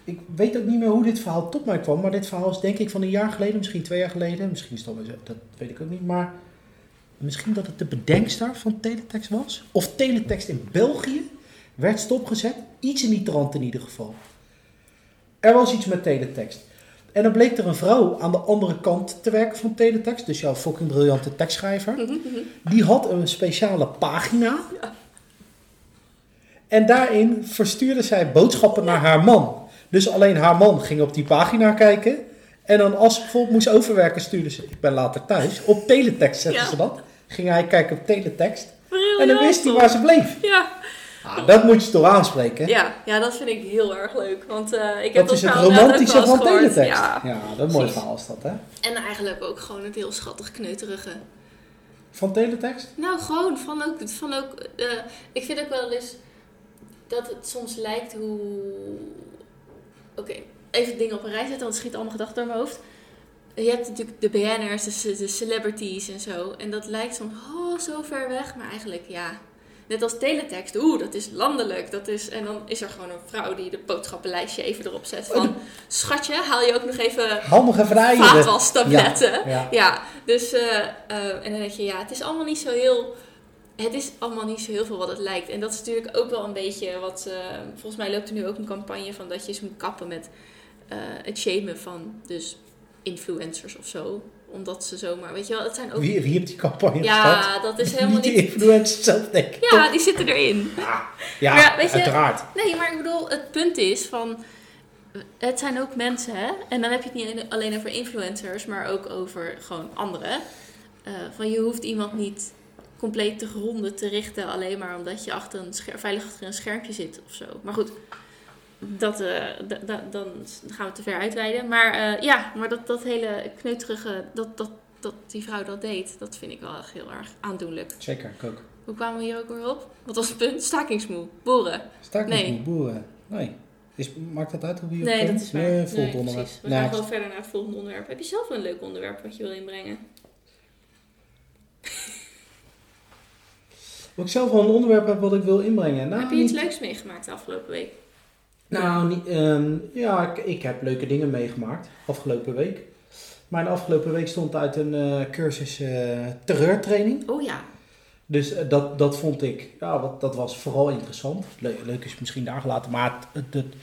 Ik weet ook niet meer hoe dit verhaal tot mij kwam, maar dit verhaal is denk ik van een jaar geleden, misschien twee jaar geleden. Misschien is alweer zo, dat weet ik ook niet. Maar misschien dat het de bedenkster van Teletext was. Of Teletext in België werd stopgezet. Iets in die trant in ieder geval. Er was iets met Teletext. En dan bleek er een vrouw aan de andere kant te werken van Teletext. Dus jouw fucking briljante tekstschrijver. Mhm, mhm. Die had een speciale pagina. En daarin verstuurde zij boodschappen naar haar man. Dus alleen haar man ging op die pagina kijken. En dan als ze bijvoorbeeld moest overwerken, stuurde ze, ik ben later thuis, op teletext zetten Ja. ze dat. Ging hij kijken op teletext. En dan wist hij waar ze bleef. Ja. Ah, dat moet je toch aanspreken? Ja, ja, dat vind ik heel erg leuk. Want eh, ik heb dat is het romantische van teletext. Ja. Ja, dat is mooi verhaal is dat, hè? En eigenlijk ook gewoon het heel schattig kneuterige. Van teletext? Nou, gewoon van ook. Van ook eh, ik vind ook wel eens dat het soms lijkt hoe. Oké, even dingen op een rij zetten, want het schiet allemaal gedachten door mijn hoofd. Je hebt natuurlijk de BN'ers, de celebrities en zo. En dat lijkt soms oh, zo ver weg, maar eigenlijk ja. Net als teletext, oeh, dat is landelijk. Dat is, en dan is er gewoon een vrouw die de boodschappenlijstje even erop zet van... Schatje, haal je ook nog even eieren. vaatwastabletten? Ja. Ja, dus eh, eh, en dan denk je, ja, het is allemaal niet zo heel. Het is allemaal niet zo heel veel wat het lijkt. En dat is natuurlijk ook wel een beetje wat. eh, volgens mij loopt er nu ook een campagne van dat je eens moet kappen met het shamen van dus influencers of zo. Omdat ze zomaar, weet je wel, het zijn ook. Wie, wie heeft die campagne ja, dat is helemaal niet de niet. influencers zelf, denk ik. Ja, die zitten erin. Ja, ja Maar je- uiteraard. Nee, maar ik bedoel, het punt is van. Het zijn ook mensen, hè? En dan heb je het niet alleen over influencers, maar ook over gewoon anderen. Eh, van je hoeft iemand niet compleet te gronden te richten, alleen maar omdat je achter een scher- veilig achter een schermpje zit of zo. Maar goed, dat, eh, da- da- dan gaan we te ver uitweiden. Maar eh, ja, maar dat, dat hele kneuterige, dat, dat, dat die vrouw dat deed, dat vind ik wel echt heel erg aandoenlijk. Zeker, ik ook. Hoe kwamen we hier ook weer op? Wat was het punt? Stakingsmoe. Boeren. Niet Nee. boeren. Nee. Is, maakt dat uit hoe je Nee, dat is waar. Nee, Nee, volgende onderwerp. We gaan gewoon verder naar het volgende onderwerp. Heb je zelf een leuk onderwerp wat je wil inbrengen? Wat ik zelf wel een onderwerp heb wat ik wil inbrengen. Nou, Heb je iets niet- leuks meegemaakt de afgelopen week? Nou, niet, ehm, ja, ik, ik heb leuke dingen meegemaakt afgelopen week. Maar de afgelopen week stond uit een eh, cursus eh, terreurtraining. Oh ja. Dus eh, dat, dat vond ik, ja, wat, dat was vooral interessant. Le- leuk is misschien daar gelaten, maar het, het- het-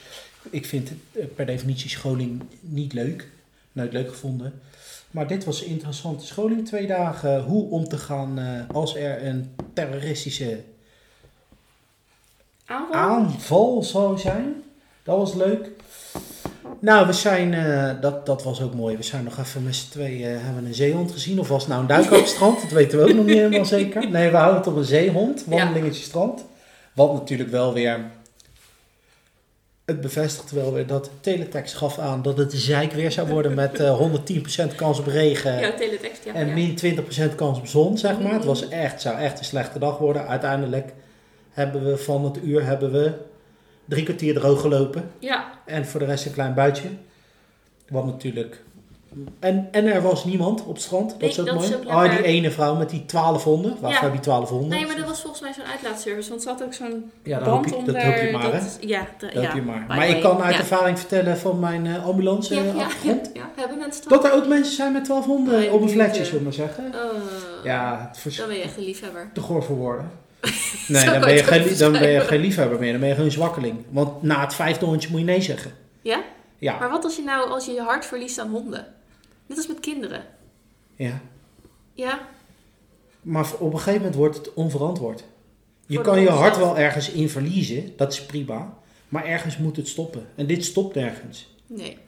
ik vind het, per definitie scholing niet leuk. Nooit leuk gevonden. Maar dit was een interessante scholing, twee dagen. Hoe om te gaan als er een terroristische Aanval? aanval zou zijn. Dat was leuk. Nou, we zijn, eh, dat, dat was ook mooi. We zijn nog even met z'n tweeën, eh, hebben een zeehond gezien. Of was het nou een duik op het strand? Dat weten we ook nog niet helemaal zeker. Nee, we houden het op een zeehond, wandelingetje strand. Wat natuurlijk wel weer, het bevestigt wel weer dat Teletext gaf aan dat het zeik weer zou worden met eh 110% kans op regen. Ja, teletext, ja. En min 20% kans op zon, zeg maar. Het was Mhm. echt, zou echt een slechte dag worden. Uiteindelijk hebben we van het uur hebben we drie kwartier droog gelopen. Ja, En voor de rest een klein buitje. Wat natuurlijk... En, en er was niemand op het strand. Dat Nee, is ook dat mooi. is ook ah, lekker. die ene vrouw met die twaalf honden. Waarvoor Ja. je twaalf honden? nee, maar dat was volgens mij zo'n uitlaatservice, want ze had ook zo'n ja, dat band je, onder. dat hoop je maar, hè? dat- ja, de- Dat ja. hoop je maar. Maar ik kan uit Ja. ervaring vertellen van mijn eh, ambulance Ja, eh, ja, achtergrond. hebben. Dat er ook mensen zijn met twaalf honden Nee, op een flatje, zullen we maar zeggen. Oh, Ja, het Dan ben je echt een liefhebber. te goor voor woorden. Nee, dan ben, je geen, dan ben je geen liefhebber meer. Dan ben je gewoon een zwakkeling. Want na het vijfde hondje moet je nee zeggen. Ja? Ja. Maar wat als je nou, als je je hart verliest aan honden? Net als met kinderen. ja. Ja? Maar op een gegeven moment wordt het onverantwoord. Je Voor kan je hart zelf. wel ergens in verliezen. Dat is prima. Maar ergens moet het stoppen. En dit stopt nergens. Nee.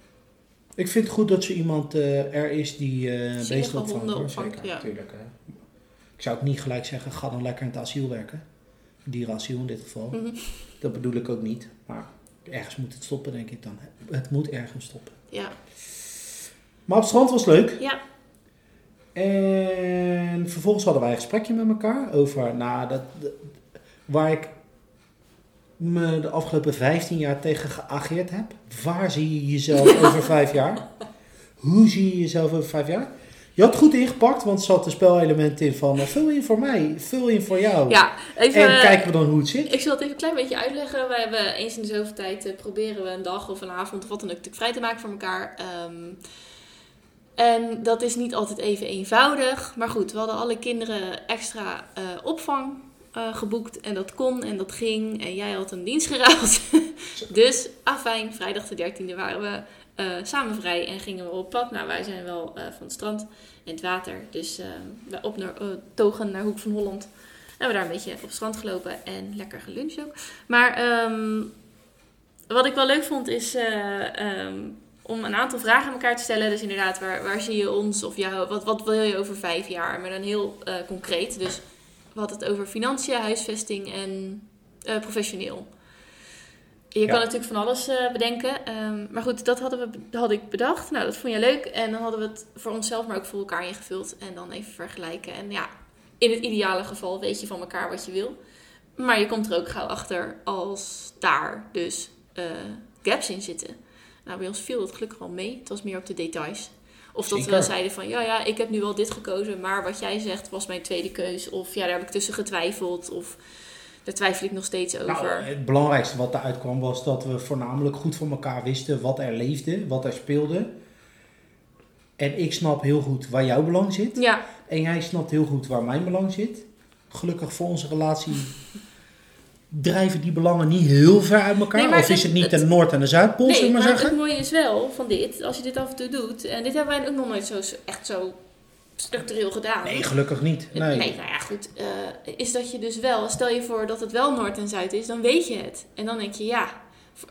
Ik vind het goed dat zo iemand eh, er is die eh Zielige beesten honden hoor. opvangt, Zeker, ja. natuurlijk. hè. Ik zou ook niet gelijk zeggen, ga dan lekker in het asiel werken. Dierenasiel in dit geval. Mhm. Dat bedoel ik ook niet. Maar ergens moet het stoppen, denk ik dan. Het moet ergens stoppen. Ja. Maar op het strand was leuk. Ja. En vervolgens hadden wij een gesprekje met elkaar over, nou, dat, dat- waar ik me de afgelopen 15 jaar tegen geageerd heb. Waar zie je jezelf over vijf jaar? Hoe zie je jezelf over vijf jaar? Je had goed ingepakt, want er zat een spelelement in van eh, vul in voor mij, vul in voor jou. Ja, even... en kijken we dan hoe het zit. Ik zal het even een klein beetje uitleggen. Wij hebben eens in de zoveel tijd eh, proberen we een dag of een avond of wat dan ook vrij te maken voor elkaar. Ehm, en dat is niet altijd even eenvoudig. Maar goed, we hadden alle kinderen extra eh, opvang eh, geboekt. En dat kon en dat ging. En jij had een dienst geruild. dus, afijn, vrijdag de 13e waren we eh, samen vrij en gingen we op pad. Nou, wij zijn wel eh, van het strand en het water. Dus eh, wij op naar, togen naar Hoek van Holland. En we daar een beetje op het strand gelopen en lekker geluncht ook. Maar ehm, wat ik wel leuk vond is eh, ehm, om een aantal vragen aan elkaar te stellen. Dus inderdaad, waar, waar zie je ons of jou, wat, wat wil je over vijf jaar? Maar dan heel concreet. Dus we hadden het over financiën, huisvesting en professioneel. Je Ja. kan natuurlijk van alles eh, bedenken. ehm, maar goed, dat hadden we, dat had ik bedacht. Nou, dat vond je leuk. En dan hadden we het voor onszelf, maar ook voor elkaar ingevuld. En dan even vergelijken. En ja, in het ideale geval weet je van elkaar wat je wil. Maar je komt er ook gauw achter als daar dus eh, gaps in zitten. Nou, bij ons viel het gelukkig wel mee. Het was meer op de details. Of dat Zeker. we zeiden van, ja, ja, ik heb nu wel dit gekozen, maar wat jij zegt was mijn tweede keus. Of ja, daar heb ik tussen getwijfeld. Of daar twijfel ik nog steeds over. Nou, het belangrijkste wat eruit kwam was dat we voornamelijk goed van elkaar wisten wat er leefde, wat er speelde. En ik snap heel goed waar jouw belang zit. ja, En jij snapt heel goed waar mijn belang zit. Gelukkig voor onze relatie drijven die belangen niet heel ver uit elkaar. Nee, of is het- niet het- de Noord- en de Zuidpool, nee, maar maar het mooie is wel van dit, als je dit af en toe doet, en dit hebben wij ook nog nooit zo, echt zo structureel gedaan. Nee, gelukkig niet. Nee. Nee. nou ja, goed. eh, is dat je dus wel, stel je voor dat het wel Noord en Zuid is, dan weet je het. En dan denk je, ja,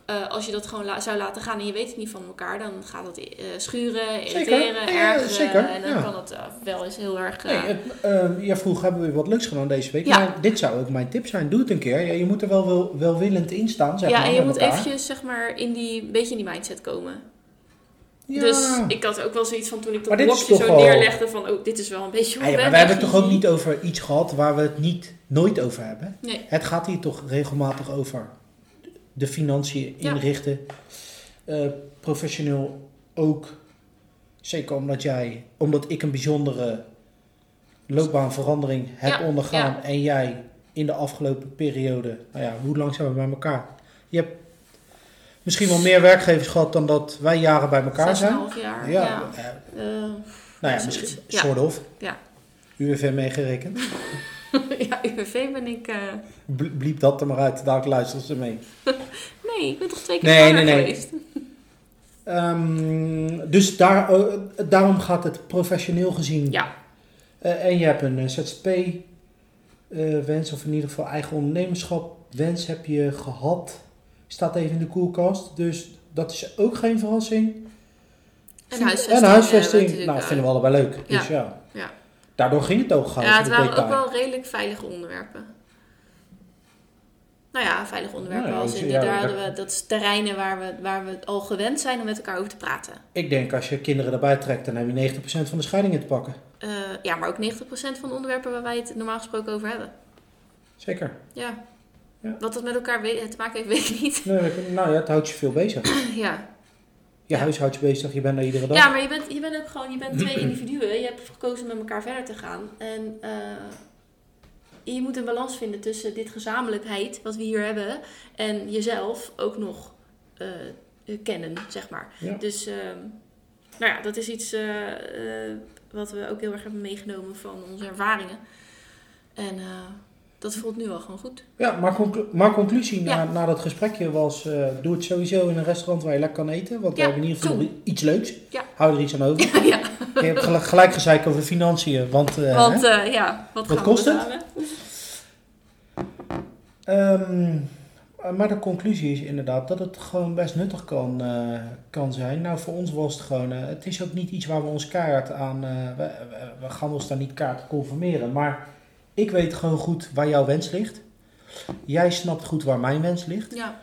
eh, als je dat gewoon la- zou laten gaan en je weet het niet van elkaar, dan gaat eh, schuren, irriteren, Ja, ja, ergeren. zeker, En dan ja. kan het eh, wel eens heel erg... eh, Nee, het, eh, jij vroeg, hebben we wat leuks gedaan deze week? Ja. Maar dit zou ook mijn tip zijn. Doe het een keer. Ja, je moet er wel, wel welwillend in staan, zeg ja, maar, en je moet elkaar. eventjes, zeg maar, in die, een beetje in die mindset komen. Ja. Dus ik had ook wel zoiets van toen ik dat blokje zo neerlegde van, oh, dit is wel een beetje Ah hoe ja, ik maar we hebben het toch ook niet over iets gehad waar we het niet, nooit over hebben? Nee. Het gaat hier toch regelmatig over de financiën Ja. inrichten. Eh, professioneel ook. Zeker omdat jij, omdat ik een bijzondere loopbaanverandering heb Ja, ondergaan ja. en jij in de afgelopen periode. Nou ja, hoe lang zijn we bij elkaar? Je hebt misschien wel meer werkgevers gehad dan dat wij jaren bij elkaar zijn. half jaar. Ja, Ja. eh, nou ja, misschien Ja. soort of. Ja. UWV meegerekend. ja, UWV ben ik... Bliep dat er maar uit, daar luisteren ze mee. Nee, ik ben toch twee keer Nee, nee, nee. geweest. Ehm, dus daar, eh, daarom gaat het professioneel gezien. Ja, Eh, en je hebt een ZZP-wens, of in ieder geval eigen ondernemerschap wens heb je gehad. Staat even in de koelkast. Dus dat is ook geen verrassing. en huisvesting. En eh, huisvesting. natuurlijk, nou, eh, vinden we allebei leuk. ja. Dus ja. Ja. Daardoor ging het ook gauw. Ja, het waren ook wel redelijk veilige onderwerpen. Nou ja, veilige onderwerpen Nou ja, als in, ja, daar dat- hadden we, dat is terreinen waar we, waar we al gewend zijn om met elkaar over te praten. Ik denk als je kinderen erbij trekt, dan heb je 90% van de scheidingen te pakken. Eh, ja, maar ook 90% van de onderwerpen waar wij het normaal gesproken over hebben. Zeker. Ja. Ja. Wat dat met elkaar te maken heeft, weet ik niet. Nee, nou ja, het houdt je veel bezig. ja. Je huis houdt je bezig, je bent er iedere dag. ja, maar je bent, je bent ook gewoon, je bent twee individuen. Je hebt gekozen met elkaar verder te gaan. En eh, je moet een balans vinden tussen dit gezamenlijkheid, wat we hier hebben, en jezelf ook nog eh, kennen, zeg maar. Ja. Dus, ehm, nou ja, dat is iets eh, wat we ook heel erg hebben meegenomen van onze ervaringen. En dat voelt nu wel gewoon goed. Ja, maar, conclu- maar conclusie na, Ja. na dat gesprekje was: eh, doe het sowieso in een restaurant waar je lekker kan eten. Want we Ja, hebben in ieder geval iets leuks. Ja. Hou er iets aan over. ja, Je hebt gelijk, gelijk gezeik over financiën. Want, eh, want eh, ja, wat, kost we het? Ehm, maar de conclusie is inderdaad dat het gewoon best nuttig kan, kan zijn. Nou, voor ons was het gewoon, het is ook niet iets waar we ons kaart aan, we, we- we gaan ons daar niet kaart conformeren. Maar ik weet gewoon goed waar jouw wens ligt. Jij snapt goed waar mijn wens ligt. Ja,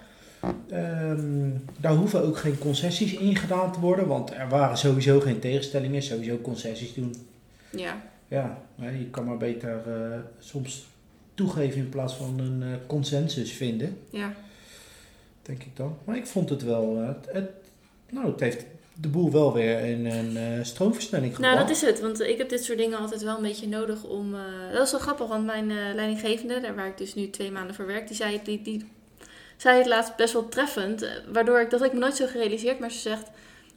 Ehm, daar hoeven ook geen concessies in gedaan te worden, want er waren sowieso geen tegenstellingen, sowieso concessies doen. ja, Ja, je kan maar beter eh, soms toegeven in plaats van een eh, consensus vinden, ja. denk ik dan. Maar ik vond het wel, eh, het- nou, het heeft de boel wel weer in een eh, stroomversnelling gebracht. Nou, dat is het. Want ik heb dit soort dingen altijd wel een beetje nodig om... eh, dat is wel grappig, want mijn eh, leidinggevende, daar waar ik dus nu twee maanden voor werk, die zei, die, zei het laatst best wel treffend. Waardoor ik, dat ik me nooit zo gerealiseerd, maar ze zegt...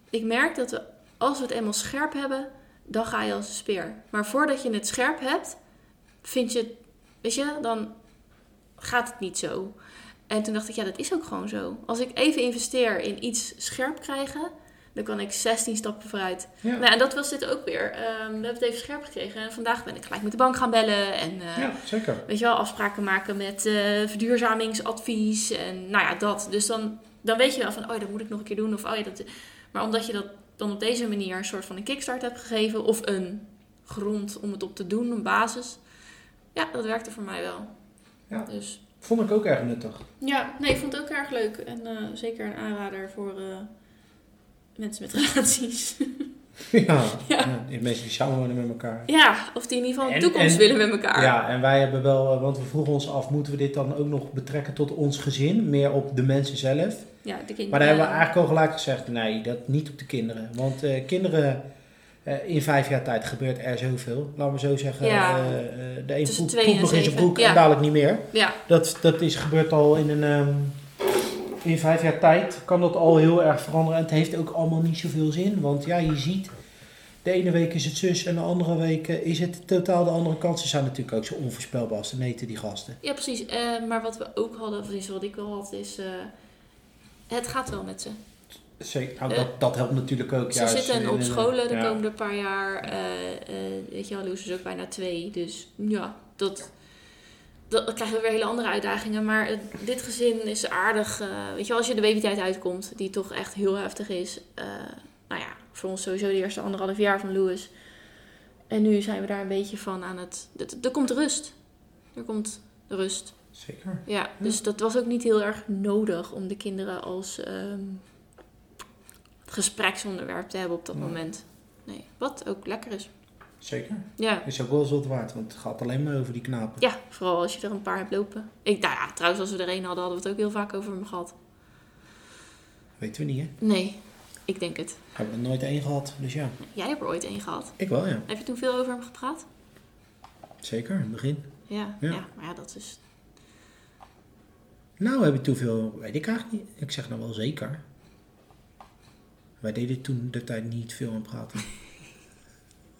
Ik merk dat als we het eenmaal scherp hebben, dan ga je als een speer. Maar voordat je het scherp hebt, vind je. Weet je, dan gaat het niet zo. En toen dacht ik, ja, dat is ook gewoon zo. Als ik even investeer in iets scherp krijgen, dan kan ik 16 stappen vooruit. Ja, Nou, en dat was dit ook weer. Ehm, we hebben het even scherp gekregen. En vandaag ben ik gelijk met de bank gaan bellen. En eh, ja, zeker. weet je wel, afspraken maken met eh, verduurzamingsadvies. En nou ja, dat. Dus dan, dan weet je wel van, oh, dat moet ik nog een keer doen. Of, oh, ja, dat... Maar omdat je dat dan op deze manier een soort van een kickstart hebt gegeven. Of een grond om het op te doen, een basis. Ja, dat werkte voor mij wel. Ja. Dus Vond ik ook erg nuttig. ja, nee, ik vond het ook erg leuk. En eh, zeker een aanrader voor mensen met relaties. ja, Ja. ja. mensen die samenwonen met elkaar. Ja, of die in ieder geval een En- toekomst en- willen met elkaar. Ja, en wij hebben wel, eh, want we vroegen ons af, moeten we dit dan ook nog betrekken tot ons gezin? Meer op de mensen zelf? Ja, de kinderen. Maar daar hebben we eigenlijk al gelijk gezegd, nee, dat niet op de kinderen. Want eh, kinderen, eh, in vijf jaar tijd gebeurt er zoveel. Laten we zo zeggen, Ja. de een poep, nog in zijn broek Ja. en dadelijk niet meer. Ja, Dat, dat is gebeurd al in een... ehm, in vijf jaar tijd kan dat al heel erg veranderen. En het heeft ook allemaal niet zoveel zin. Want ja, je ziet, de ene week is het zus en de andere week eh, is het totaal de andere kant. Ze zijn natuurlijk ook zo onvoorspelbaar als de neten, die gasten. ja precies. Eh, maar wat we ook hadden, of wat ik wel had, is... eh, het gaat wel met ze. Zeker, nou, dat, dat helpt natuurlijk ook. Ze juist zitten op scholen de ja. komende paar jaar. weet je wel, Loes is ook bijna twee. Dus ja, dat, dat, dan krijgen we weer hele andere uitdagingen. Maar het- dit gezin is aardig. eh, weet je als je de babytijd uitkomt, die toch echt heel heftig is. eh, nou ja, voor ons sowieso de eerste anderhalf jaar van Louis. En nu zijn we daar een beetje van aan het... Er komt rust. Er komt rust. Zeker. Ja, dus dat was ook niet heel erg nodig om de kinderen als ehm, gespreksonderwerp te hebben op dat Ja. moment. Nee, wat ook lekker is. Zeker. Ja. Is ook wel eens wat waard, want het gaat alleen maar over die knapen. ja, vooral als je er een paar hebt lopen. Ik, nou ja, trouwens, als we er één hadden, hadden we het ook heel vaak over hem gehad. Weten we niet, hè? Nee, ik denk het. Hebben we er nooit één gehad, dus ja. Jij hebt er ooit één gehad. Ik wel, ja. Heb je toen veel over hem gepraat? Zeker, in het begin. Ja, Ja. ja. maar ja, dat is... Nou, heb je toen veel, weet ik eigenlijk niet. Ik zeg nou wel zeker. Wij deden toen de tijd niet veel aan praten.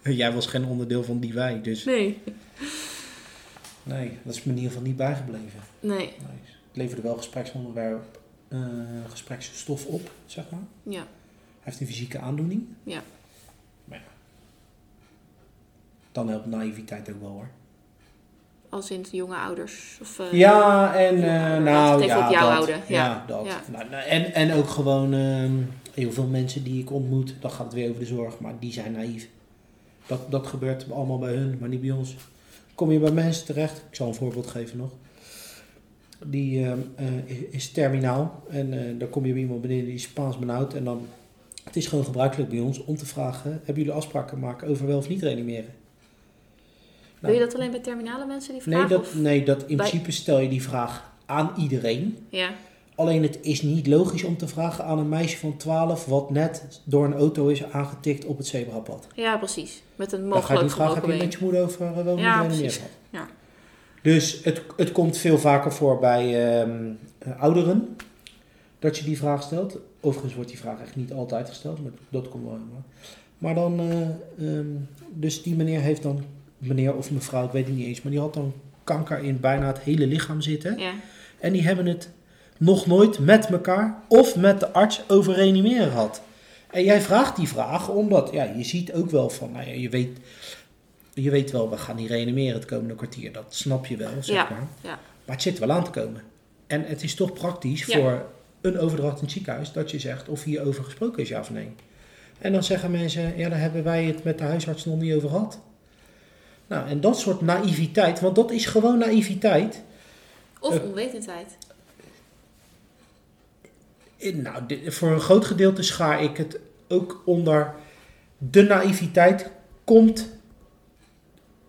Jij was geen onderdeel van die wij, dus Nee. nee, dat is me in ieder geval niet bijgebleven. Nee, Nee. Het leverde wel gespreksonderwerp, eh gespreksstof op, zeg maar. ja. Hij heeft een fysieke aandoening. Ja. Maar ja. Dan helpt naïviteit ook wel hoor. Als in jonge ouders. Of, eh, Ja, en ouderen, nou even ja, op jou dat, houden. Ja, Ja. dat. Ja. Nou, nou, en, en ook gewoon ehm, heel veel mensen die ik ontmoet, dan gaat het weer over de zorg, maar die zijn naïef. Dat, dat gebeurt allemaal bij hun, maar niet bij ons. Kom je bij mensen terecht, ik zal een voorbeeld geven nog. Die ehm, eh, is terminaal en eh dan kom je bij iemand beneden die is Spaans benauwd en dan, het is gewoon gebruikelijk bij ons om te vragen, hebben jullie afspraken gemaakt over wel of niet reanimeren? Wil je dat alleen bij terminale mensen die Nee, vragen? dat, of- nee dat, in bij- principe stel je die vraag aan iedereen. Ja, Alleen het is niet logisch om te vragen aan een meisje van 12 wat net door een auto is aangetikt op het zebrapad. ja, precies. Met een Dan ga je mogelijk die vraag heb je met je moeder over uh, wel Ja, precies. Ja. Dus het, het komt veel vaker voor bij ehm, eh, ouderen dat je die vraag stelt. Overigens wordt die vraag echt niet altijd gesteld, maar dat komt wel helemaal. Maar dan, eh, ehm, dus die meneer heeft dan, meneer of mevrouw, ik weet het niet eens, maar die had dan kanker in bijna het hele lichaam zitten. Ja, En die hebben het nog nooit met elkaar of met de arts over reanimeren gehad. En jij vraagt die vraag omdat ja, je ziet ook wel van, nou ja, je weet, je weet wel, we gaan niet reanimeren het komende kwartier. Dat snap je wel, zeg Ja, maar. ja. Maar het zit wel aan te komen. En het is toch praktisch Ja. voor een overdracht in het ziekenhuis dat je zegt of hierover gesproken is, ja of nee. En dan zeggen mensen, ja, daar hebben wij het met de huisarts nog niet over gehad. Nou, en dat soort naïviteit, want dat is gewoon naïviteit. Of Eh. onwetendheid. Nou, voor een groot gedeelte schaar ik het ook onder de naïviteit komt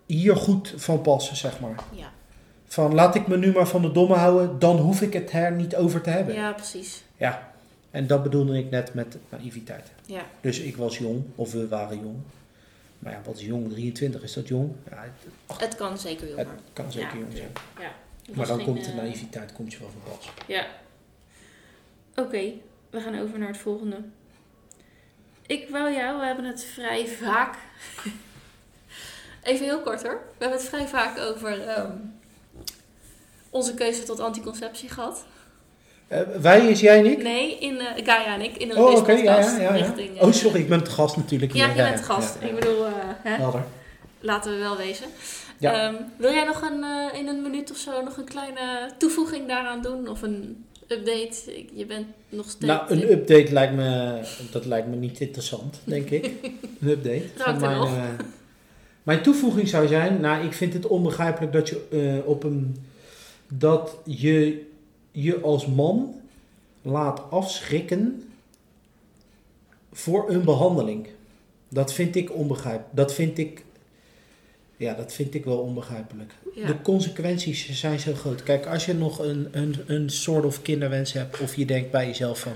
hier goed van passen, zeg maar. Ja, Van laat ik me nu maar van de domme houden, dan hoef ik het er niet over te hebben. ja precies. Ja, en dat bedoelde ik net met naïviteit. Ja. Dus ik was jong, of we waren jong. Maar ja, wat is jong? 23, is dat jong? Ja, het, Het kan zeker het jonger. kan zeker Ja. jong zijn. Het Maar dan geen, komt de eh, naïviteit komt je wel van pas. Ja. Oké, we gaan over naar het volgende. Ik wou jou, we hebben het vrij vaak. Even heel kort hoor. We hebben het vrij vaak over ehm, onze keuze tot anticonceptie gehad. Eh, wij is jij en ik? Nee, in uh, Gaia en ik, in een Oh, oké, ja, podcast ja, ja, richting... eh, Oh, sorry, ik ben de gast natuurlijk. Ja, je bent de gast. Ik bedoel, eh, hè? Laten we wel wezen. Ehm, wil jij nog een, eh, in een minuut of zo nog een kleine toevoeging daaraan doen? Of een update? Je bent nog steeds... Nou, een update lijkt me, dat lijkt me niet interessant, denk ik. Een update. Er mijn, eh, mijn toevoeging zou zijn, nou, ik vind het onbegrijpelijk dat je eh, op een, dat je je als man laat afschrikken voor een behandeling. Dat vind ik onbegrijpelijk. Dat vind ik, ja, dat vind ik wel onbegrijpelijk. Ja. De consequenties zijn zo groot. Kijk, als je nog een, een, een soort of kinderwens hebt, of je denkt bij jezelf van,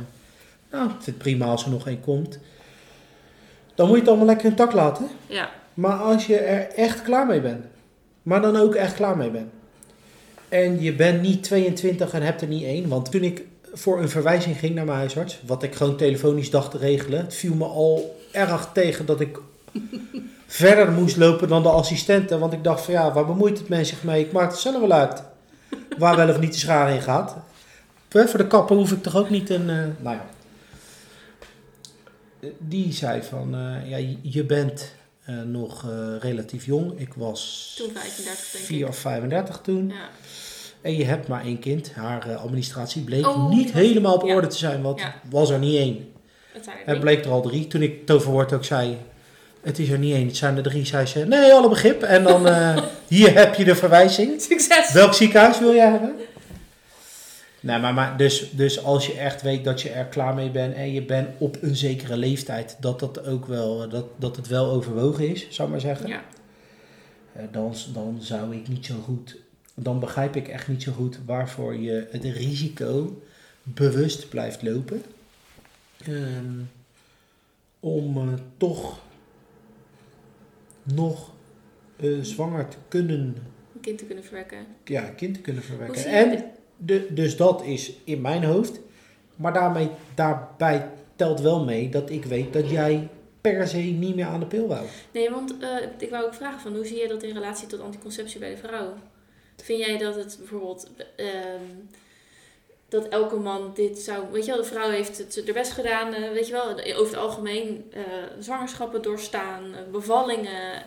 nou, ik vind het prima als er nog één komt, dan moet je het allemaal lekker intact laten. ja. Maar als je er echt klaar mee bent, maar dan ook echt klaar mee bent, en je bent niet 22 en hebt er niet één, want toen ik voor een verwijzing ging naar mijn huisarts, wat ik gewoon telefonisch dacht te regelen, het viel me al erg tegen dat ik verder moest lopen dan de assistenten, want ik dacht van ja, waar bemoeit het men zich mee? Ik maak het zelf wel uit, waar wel of niet de schaar in gaat. Hè, Voor de kapper hoef ik toch ook niet een, eh, nou ja. Die zei van, eh, ja, je- bent eh, nog eh, relatief jong. Ik was Toen 35 denk 4 ik. of 35 toen. Ja. En je hebt maar één kind. Haar eh, administratie bleek Oh, niet helemaal op ja. orde te zijn, want Ja. was er niet één. Het bleek er al drie. Toen ik toverwoord ook zei, het is er niet één, het zijn er drie, zei ze, nee, alle begrip. En dan, eh, hier heb je de verwijzing. Succes! Welk ziekenhuis wil jij hebben? Nee, maar, maar dus, dus als je echt weet dat je er klaar mee bent en je bent op een zekere leeftijd, dat, dat, ook wel, dat, dat het wel overwogen is, zou ik maar zeggen. Ja. Eh, dan, dan zou ik niet zo goed, dan begrijp ik echt niet zo goed waarvoor je het risico bewust blijft lopen. Ehm, om eh, toch nog eh, zwanger te kunnen, Een kind te kunnen verwekken. ja, een kind te kunnen verwekken. En de, dus dat is in mijn hoofd. Maar daarmee, daarbij telt wel mee dat ik weet dat jij per se niet meer aan de pil wou. Nee, want eh, ik wou ook vragen van hoe zie je dat in relatie tot anticonceptie bij de vrouw? Vind jij dat het bijvoorbeeld ehm, dat elke man dit zou, weet je wel, de vrouw heeft het er best gedaan, eh, weet je wel, over het algemeen eh, zwangerschappen doorstaan, eh, bevallingen.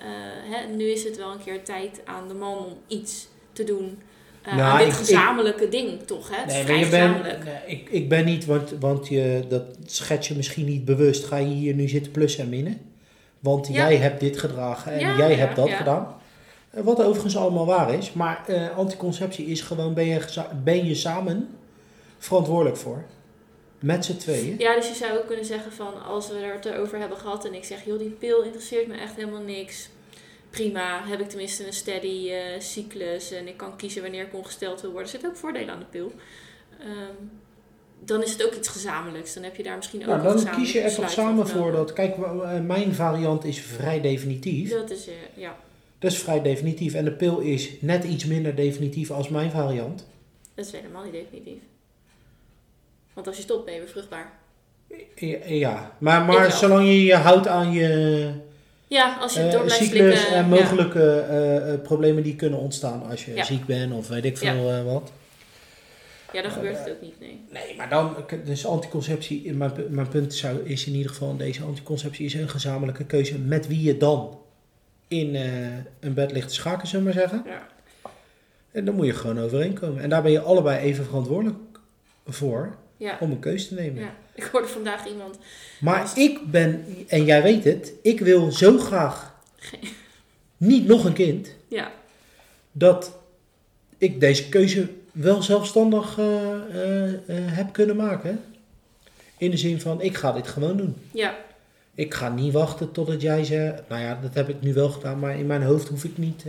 hè, nu is het wel een keer tijd aan de man om iets te doen. Nou, aan dit ik- ik- gezamenlijke ding, toch? Hè? Het Nee, je nee, ik, ik ben niet, want, want je, dat schets je misschien niet bewust. Ga je hier nu zitten plussen en minnen? Want Ja. jij hebt dit gedragen en Ja, jij ja, hebt dat gedaan. Wat overigens allemaal waar is. Maar anticonceptie is gewoon, ben je, ben je samen verantwoordelijk voor. Met z'n tweeën. Ja, dus je zou ook kunnen zeggen van als we er het over hebben gehad en ik zeg, joh, die pil interesseert me echt helemaal niks. Prima, heb ik tenminste een steady eh, cyclus en ik kan kiezen wanneer ik ongesteld wil worden. Er zitten ook voordelen aan de pil. Ehm, dan is het ook iets gezamenlijks. Dan heb je daar misschien ook Nou, dan kies je er toch samen voor dat. Kijk, w- mijn variant is vrij definitief. Dat is, eh, ja, Dat is vrij definitief. En de pil is net iets minder definitief als mijn variant. dat is helemaal niet definitief. Want als je stopt ben je weer vruchtbaar. Ja, maar, maar zolang je je houdt aan je Ja, als je eh, door blijft cyclus slikken. en mogelijke eh, eh, problemen die kunnen ontstaan als je Ja. ziek bent of weet ik Ja. veel wat. Ja, dan gebeurt het ook niet, nee. Nee, maar dan, dus anticonceptie, mijn, mijn punt zou, is in ieder geval, deze anticonceptie is een gezamenlijke keuze met wie je dan in een bed ligt te schaken, zullen we maar zeggen. Ja. En dan moet je gewoon overeenkomen. En daar ben je allebei even verantwoordelijk voor Ja. om een keuze te nemen. ja. Ik hoorde vandaag iemand Maar ik ben, en jij weet het, ik wil zo graag niet nog een kind, Ja, dat ik deze keuze wel zelfstandig eh, eh, eh, heb kunnen maken. In de zin van, ik ga dit gewoon doen. ja, Ik ga niet wachten totdat jij zegt, nou ja, dat heb ik nu wel gedaan, maar in mijn hoofd hoef ik niet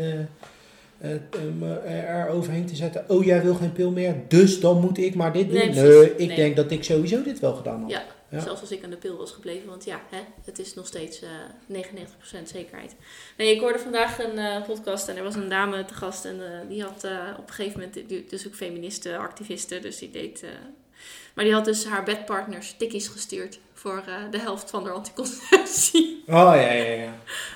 er overheen te zetten. Oh, jij wil geen pil meer, dus dan moet ik maar dit doen. Nee, ik Nee. denk dat ik sowieso dit wel gedaan had. Ja. Ja. Zelfs als ik aan de pil was gebleven. Want ja, hè, het is nog steeds eh 99% zekerheid. Nee, ik hoorde vandaag een eh, podcast en er was een dame te gast. En eh, die had eh, op een gegeven moment, dus ook feministe, activiste. Dus die deed... eh, maar die had dus haar bedpartners tikkies gestuurd voor eh, de helft van de anticonceptie. Oh, ja, ja, ja.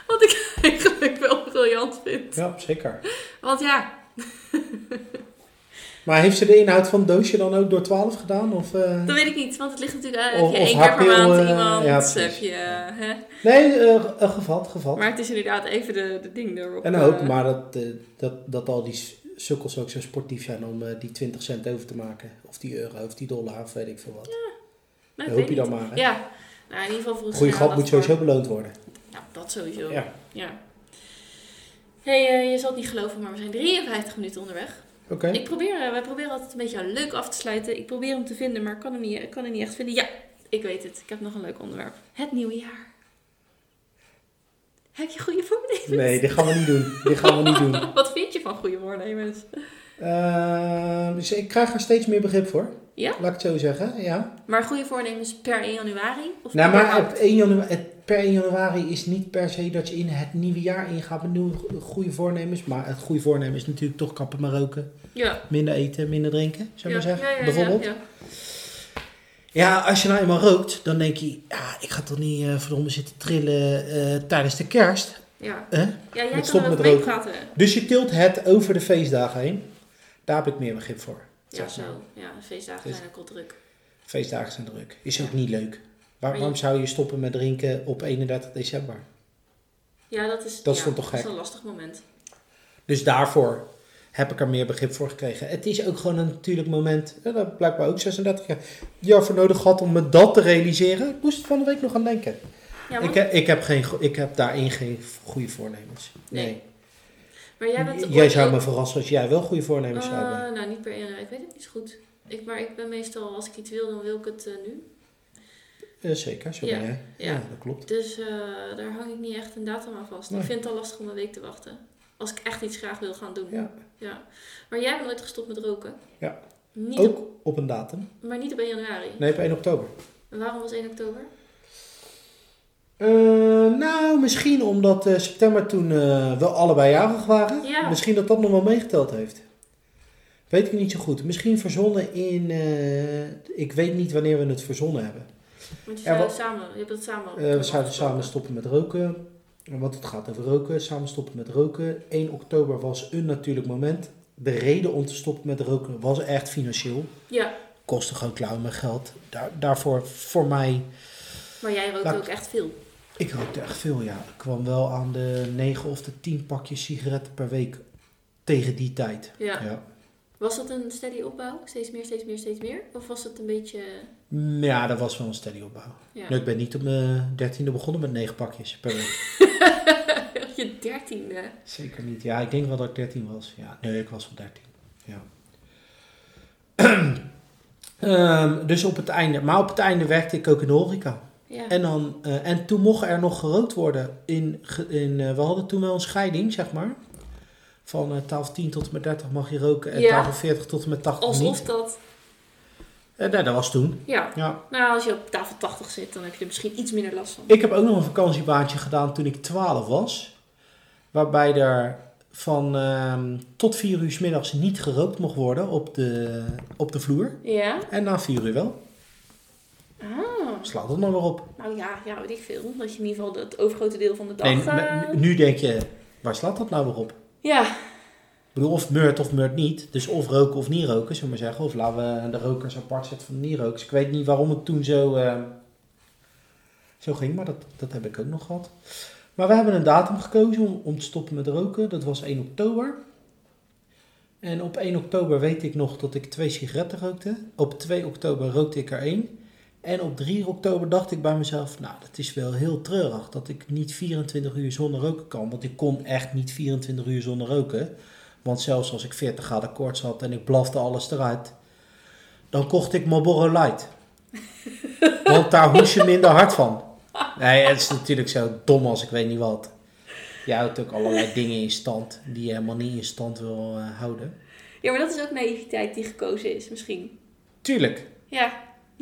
Wat ik eigenlijk wel briljant vind. Ja, zeker. Want ja, Maar heeft ze de inhoud van het doosje dan ook door 12 gedaan? Of, eh? dat weet ik niet. Want het ligt natuurlijk... eh, Of- heb je één keer per maand eh, iemand. ja, heb je... eh, hè? Nee, eh, eh, gevat, gevat. Maar het is inderdaad even de, de ding erop. en ook, eh, maar dat, eh, dat, dat al die sukkels ook zo sportief zijn om eh, die 20 cent over te maken. Of die euro, of die dollar, of weet ik veel wat. nou, dat hoop je dan niet. maar. Hè? Ja, nou, in ieder geval Goeie signaal grap moet sowieso beloond worden. Nou, dat sowieso. Ja. Ja. hey, eh, je zal het niet geloven, maar we zijn 53 minuten onderweg. Oké. Ik probeer, eh, wij proberen altijd een beetje leuk af te sluiten. Ik probeer hem te vinden, maar ik kan hem niet, kan hem niet echt vinden. Ja, ik weet het. Ik heb nog een leuk onderwerp. Het nieuwe jaar. Heb je goede voornemens? Nee, dit gaan we niet doen. Dit gaan we niet doen. Wat vind je van goede voornemens? Eh, dus ik krijg er steeds meer begrip voor. Ja? Laat ik het zo zeggen, ja. Maar goede voornemens per 1 januari? Of Nou, maar op 1 januari, het, per 1 januari is niet per se dat je in het nieuwe jaar ingaat met nieuwe goede voornemens. Maar het goede voornemen is natuurlijk toch kappen maar roken. Ja. Minder eten, minder drinken, zou ik ja, maar zeggen. ja, ja, bijvoorbeeld. Ja, ja. Ja, als je nou eenmaal rookt, dan denk je, ja, ik ga toch niet uh, verdomme zitten trillen eh, tijdens de kerst. Ja, Hè? ja jij Met kan er mee praten. Dus je tilt het over de feestdagen heen. Daar heb ik meer begrip voor. Ja, zo. Ja, feestdagen Dus- zijn ook al druk. Feestdagen zijn druk. Is ook niet leuk. Waar, waarom zou je stoppen met drinken op 31 december? Ja, dat is, Dat ja, toch dat is gek? een lastig moment. Dus daarvoor heb ik er meer begrip voor gekregen. Het is ook gewoon een natuurlijk moment. Ja, dat blijkbaar ook 36 jaar, jaar voor nodig gehad om me dat te realiseren. Ik moest er van de week nog aan denken. Ja, ik, heb, ik, heb geen, ik heb daarin geen goede voornemens. Nee. Nee. Maar jij bent jij zou me verrassen als jij wel goede voornemens zou hebben. Eh, nou, niet per 1 Ik weet het niet zo goed. Ik, maar ik ben meestal, als ik iets wil, dan wil ik het eh, nu. Eh, zeker, zo ja, ben jij. ja. Ja, dat klopt. Dus eh, daar hang ik niet echt een datum aan vast. Nee. Ik vind het al lastig om een week te wachten. Als ik echt iets graag wil gaan doen. Ja. Ja. Maar jij bent nooit gestopt met roken? Ja. Niet op, Ook op een datum. maar niet op 1 januari. Nee, op 1 oktober. En waarom was 1 oktober? Eh, nou, misschien omdat eh, september toen eh, we allebei jarig waren. Ja. Misschien dat dat nog wel meegeteld heeft. Weet ik niet zo goed. Misschien verzonnen in... ik weet niet wanneer we het verzonnen hebben. Want je, zou samen, je hebt het samen. We zouden samen stoppen met roken. Want het gaat over roken. Samen stoppen met roken. 1 oktober was een natuurlijk moment. De reden om te stoppen met roken was echt financieel. Ja, Kostte gewoon klauwen met geld. Daar, daarvoor, voor mij... maar jij rookt ook echt veel. Ik rookte echt veel, ja. Ik kwam wel aan de 9 of de 10 pakjes sigaretten per week tegen die tijd. Ja. Ja. Was dat een steady opbouw? Steeds meer, steeds meer, steeds meer? Of was het een beetje... Mm, Ja, dat was wel een steady opbouw. Ja. Nou, ik ben niet op mijn dertiende begonnen met 9 pakjes per week. je dertiende. Zeker niet. Ja, ik denk wel dat ik 13 was. Ja, nee, ik was wel 13. Ja. Ehm, dus op het einde, maar op het einde werkte ik ook in de horeca. Ja. En, dan, eh, en toen mocht er nog gerookt worden. In, in, eh, we hadden toen wel een scheiding, zeg maar. Van eh tafel 10 tot en met 30 mag je roken en Ja. tafel 40 tot en met 80 Alsof niet. dat... Nee, dat was toen. Ja. Ja. Nou, als je op tafel 80 zit, dan heb je er misschien iets minder last van. Ik heb ook nog een vakantiebaantje gedaan toen ik 12 was. Waarbij er van ehm, tot 4 uur 's middags niet gerookt mocht worden op de, op de vloer. Ja? En na 4 uur wel. Ah. Slaat dat nog weer op. Nou ja, ja, weet ik veel. Dat je in ieder geval het overgrote deel van de dag... Nee, eh, nu denk je, waar slaat dat nou weer op? Ja. Ik bedoel, of meurt of meurt niet. Dus of roken of niet roken, zullen we maar zeggen. Of laten we de rokers apart zetten van de niet-rokers. Ik weet niet waarom het toen zo, eh, zo ging, maar dat, dat heb ik ook nog gehad. Maar we hebben een datum gekozen om, om te stoppen met roken. Dat was 1 oktober. En op 1 oktober weet ik nog dat ik twee sigaretten rookte. Op 2 oktober rookte ik er één. En op 3 oktober dacht ik bij mezelf, nou, dat is wel heel treurig dat ik niet 24 uur zonder roken kan. Want ik kon echt niet 24 uur zonder roken. Want zelfs als ik 40 graden koorts had en ik blafte alles eruit, dan kocht ik Marlboro Light. Want daar hoes je minder hard van. Nee, het is natuurlijk zo dom als ik weet niet wat. Je houdt ook allerlei dingen in stand die je helemaal niet in stand wil eh, houden. ja, maar dat is ook naïviteit die gekozen is, misschien. Tuurlijk. Ja.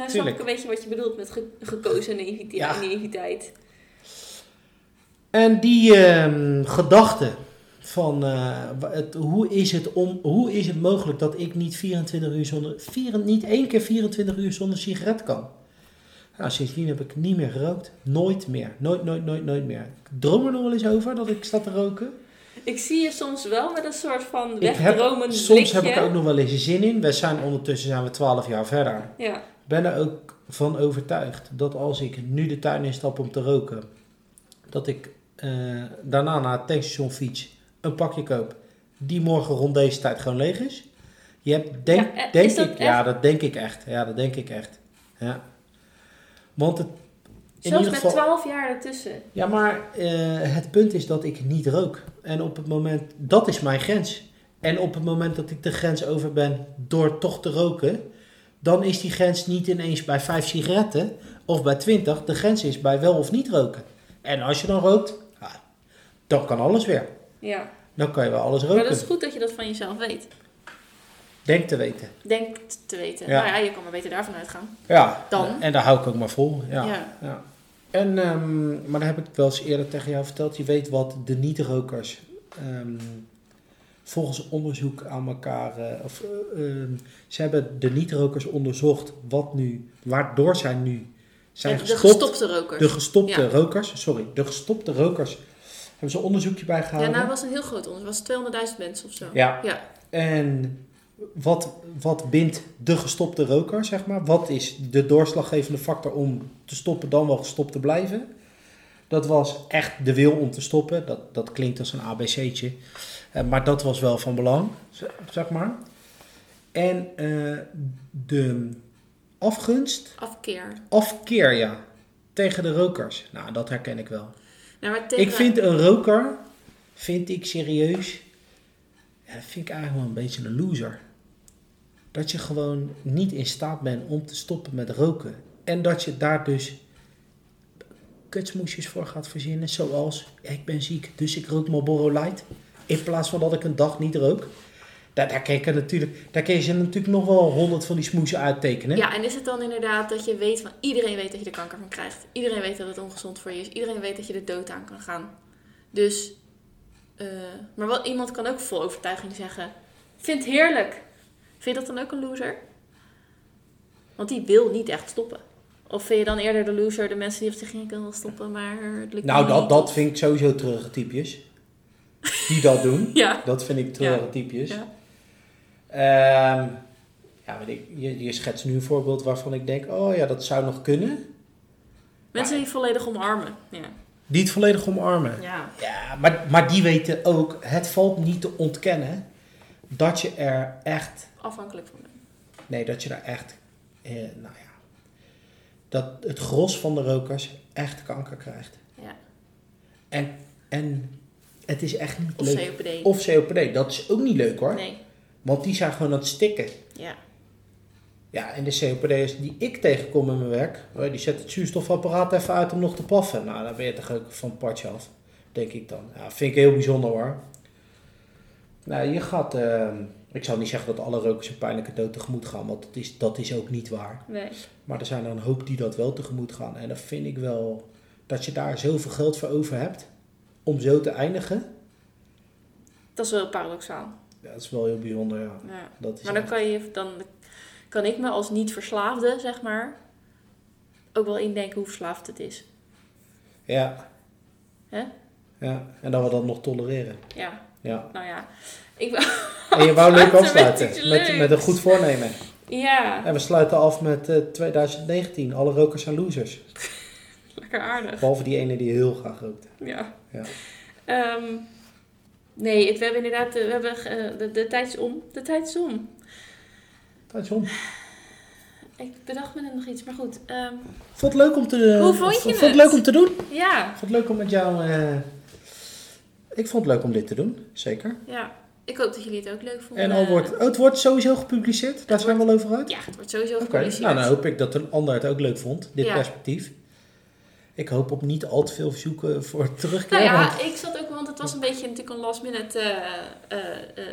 Nou, snap ik een beetje wat je bedoelt met ge- gekozen naïviteit. Ja. naïviteit. En die ehm, gedachte van eh, het, hoe, is het om, hoe is het mogelijk dat ik niet 24 uur zonder, vier, niet één keer 24 uur zonder sigaret kan? Nou, sindsdien heb ik niet meer gerookt. Nooit meer. Nooit, nooit, nooit, nooit meer. Ik droom er nog wel eens over dat ik sta te roken. Ik zie je soms wel met een soort van wegdromend soms blikje. heb ik ook nog wel eens zin in. We zijn ondertussen zijn we 12 jaar verder. Ja. Ik ben er ook van overtuigd dat als ik nu de tuin instap om te roken, dat ik eh, daarna naar het tankstation fiets, een pakje koop, die morgen rond deze tijd gewoon leeg is. Je hebt, denk, Ja, eh, denk ik, ja, dat denk ik echt. Ja, dat denk ik echt. Ja. Want het, in Zelfs met 12 jaar ertussen. ja, maar eh, het punt is dat ik niet rook. En op het moment, dat is mijn grens. En op het moment dat ik de grens over ben door toch te roken, dan is die grens niet ineens bij 5 sigaretten of bij 20. De grens is bij wel of niet roken. En als je dan rookt, dan kan alles weer. Ja. Dan kan je wel alles Maar roken. dat is goed dat je dat van jezelf weet. Denk te weten. Denk te weten. Ja. Nou ja, je kan maar beter daarvan uitgaan. Ja, Dan? en daar hou ik ook maar vol. Ja. Ja. Ja. En, ehm, maar dat heb ik wel eens eerder tegen jou verteld. Je weet wat de niet-rokers ehm, volgens onderzoek aan elkaar... eh, of, eh, ehm, ze hebben de niet-rokers onderzocht wat nu, waardoor zij nu zijn de gestopt. gestopte rokers. De gestopte Ja. rokers, sorry, de gestopte rokers. Hebben ze een onderzoekje bij ja, nou was een heel groot onderzoek. Het was 200.000 mensen of zo. Ja. Ja. En wat, wat bindt de gestopte roker, zeg maar? Wat is de doorslaggevende factor om te stoppen dan wel gestopt te blijven? Dat was echt de wil om te stoppen. Dat, dat klinkt als een ABC'tje. Eh, maar dat was wel van belang, zeg maar. En eh, de afgunst, Afkeer. afkeer ja, tegen de rokers. Nou, dat herken ik wel. Nou, maar tegen... Ik vind een roker, vind ik serieus, ja, dat vind ik eigenlijk wel een beetje een loser. Dat je gewoon niet in staat bent om te stoppen met roken. En dat je daar dus kutsmoesjes voor gaat verzinnen. Zoals, ja, ik ben ziek, dus ik rook Marlboro Light. In plaats van dat ik een dag niet rook. Daar, daar, kun je natuurlijk, daar kun je natuurlijk nog wel honderd van die smoesen uittekenen. Ja, en is het dan inderdaad dat je weet van iedereen weet dat je er kanker van krijgt. Iedereen weet dat het ongezond voor je is. Iedereen weet dat je de dood aan kan gaan. Dus, eh, maar wat, iemand kan ook vol overtuiging zeggen: Vind het heerlijk. Vind je dat dan ook een loser? Want die wil niet echt stoppen. Of vind je dan eerder de loser, de mensen die op zich ik wil stoppen, maar het lukt Nou, dat, niet? dat Of- vind ik sowieso treurige typjes. Die dat doen. Ja. Dat vind ik treurige Ja. typjes. Ja. Ehm, ja, weet ik, je, je schetst nu een voorbeeld waarvan ik denk, oh ja, dat zou nog kunnen. Mensen die volledig omarmen. Ja. Die het volledig omarmen. ja. Ja, maar, maar die weten ook, het valt niet te ontkennen dat je er echt, Afhankelijk van bent. nee, dat je daar echt, eh, nou ja, dat het gros van de rokers echt kanker krijgt. Ja. En, en het is echt niet Of leuk. COPD. Of COPD, dat is ook niet leuk hoor. Nee. Want die zijn gewoon aan het stikken. Ja. Ja, en de COPD'ers die ik tegenkom in mijn werk, die zetten het zuurstofapparaat even uit om nog te paffen. Nou, dan ben je toch ook van het padje af, denk ik dan. Ja, vind ik heel bijzonder hoor. Nou, je gaat, ehm, ik zou niet zeggen dat alle rokers een pijnlijke dood tegemoet gaan, want dat is, dat is ook niet waar. Nee. Maar er zijn er een hoop die dat wel tegemoet gaan. En dan vind ik wel dat je daar zoveel geld voor over hebt om zo te eindigen. Dat is wel paradoxaal. Ja, dat is wel heel bijzonder, ja. Ja. Dat is Maar dan echt- kan, je, dan kan ik me als niet-verslaafde, zeg maar, ook wel indenken hoe verslaafd het is. Ja. Hè? Ja, en dat we dat nog tolereren. Ja, Ja. nou ja. Ik. En je wou leuk met afsluiten. Met, met een goed voornemen. Ja, En we sluiten af met eh, 2019. Alle rokers zijn losers. lekker aardig. Behalve die ene die heel graag rookt. Ja. Ja. Ehm, nee, het, we hebben inderdaad... eh, We hebben, eh, de, de tijd is om. De tijd is om. Dat is om. Ik bedacht me net nog iets, maar goed. ehm, Vond het leuk om te Hoe vond je vond het? het leuk om te doen? ja, Vond het leuk om met jou... eh, Ik vond het leuk om dit te doen. Zeker. ja. Ik hoop dat jullie het ook leuk vonden. En al wordt... Oh, het wordt sowieso gepubliceerd. Daar zijn we wel over uit. Ja, het wordt sowieso gepubliceerd. Nou, dan hoop ik dat een ander het ook leuk vond. Dit Ja. perspectief. Ik hoop op niet al te veel verzoeken voor terugkeer. Nou ja, ik zat ook, want het was een beetje natuurlijk een last minute eh, eh,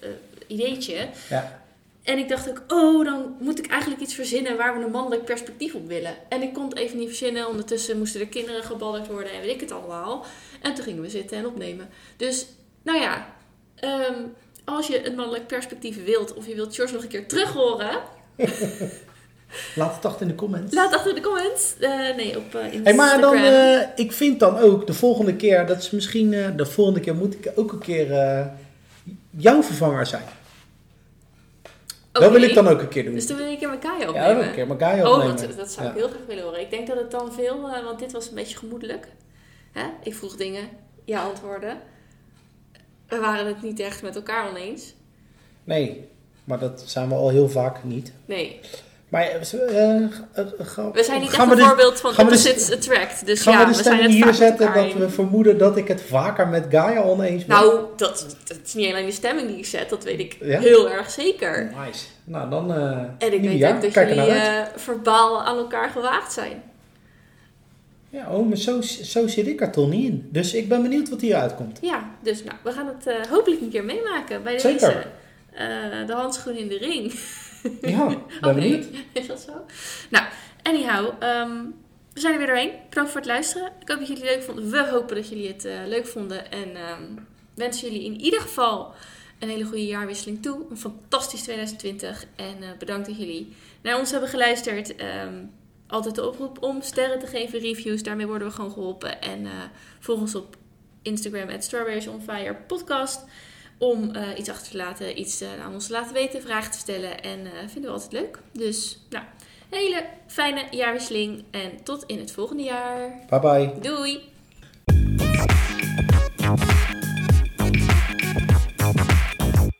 eh, ideetje. Ja. En ik dacht ook, oh, dan moet ik eigenlijk iets verzinnen waar we een mannelijk perspectief op willen. En ik kon het even niet verzinnen. Ondertussen moesten de kinderen gebadderd worden en weet ik het allemaal. En toen gingen we zitten en opnemen. Dus, nou ja, ehm, als je een mannelijk perspectief wilt of je wilt George nog een keer terug horen, Laat het achter in de comments. laat achter in de comments. Eh, nee, op eh, Instagram. Hey, maar dan, eh, ik vind dan ook de volgende keer, dat is misschien, eh, de volgende keer moet ik ook een keer eh, jouw vervanger zijn. Dat wil ik dan ook een keer doen. Dus dan wil je een keer ja, opnemen. wil ik een keer Gaia Oh, opnemen. dat, dat zou ik Ja. heel graag willen horen. Ik denk dat het dan veel, eh, want dit was een beetje gemoedelijk. Hè? Ik vroeg dingen, ja antwoorden. We waren het niet echt met elkaar oneens. Nee, maar dat zijn we al heel vaak niet. Nee, Maar eh, eh, eh, we zijn niet echt een de, voorbeeld van de- opposites attract. Dus gaan ja, we de we zijn stemming het hier zetten dat we vermoeden dat ik het vaker met Gaia oneens ben? Nou, dat, dat is niet alleen de stemming die ik zet, dat weet ik Ja? heel erg zeker. Nice. Nou, dan eh En ik weet ook dat Kijk er jullie verbaal aan elkaar gewaagd zijn. Ja, oh, maar zo, zo zit ik er toch niet in. Dus ik ben benieuwd wat hier uitkomt. Ja, dus nou, we gaan het hopelijk een keer meemaken bij Zeker. deze. De handschoen in de ring. Ja, ben Oh, nee. benieuwd. Is dat zo? Nou, anyhow. ehm, we zijn er weer doorheen. Bedankt voor het luisteren. Ik hoop dat jullie het leuk vonden. We hopen dat jullie het eh, leuk vonden. En ehm, wensen jullie in ieder geval een hele goede jaarwisseling toe. Een fantastisch 2020. En eh, bedankt dat jullie naar ons hebben geluisterd. Ehm, altijd de oproep om sterren te geven, reviews. Daarmee worden we gewoon geholpen. En eh volg ons op Instagram, at Strawberries on Fire podcast om eh, iets achter te laten, iets eh, aan ons te laten weten, vragen te stellen. En eh, vinden we altijd leuk. Dus nou, hele fijne jaarwisseling en tot in het volgende jaar. Bye bye. Doei.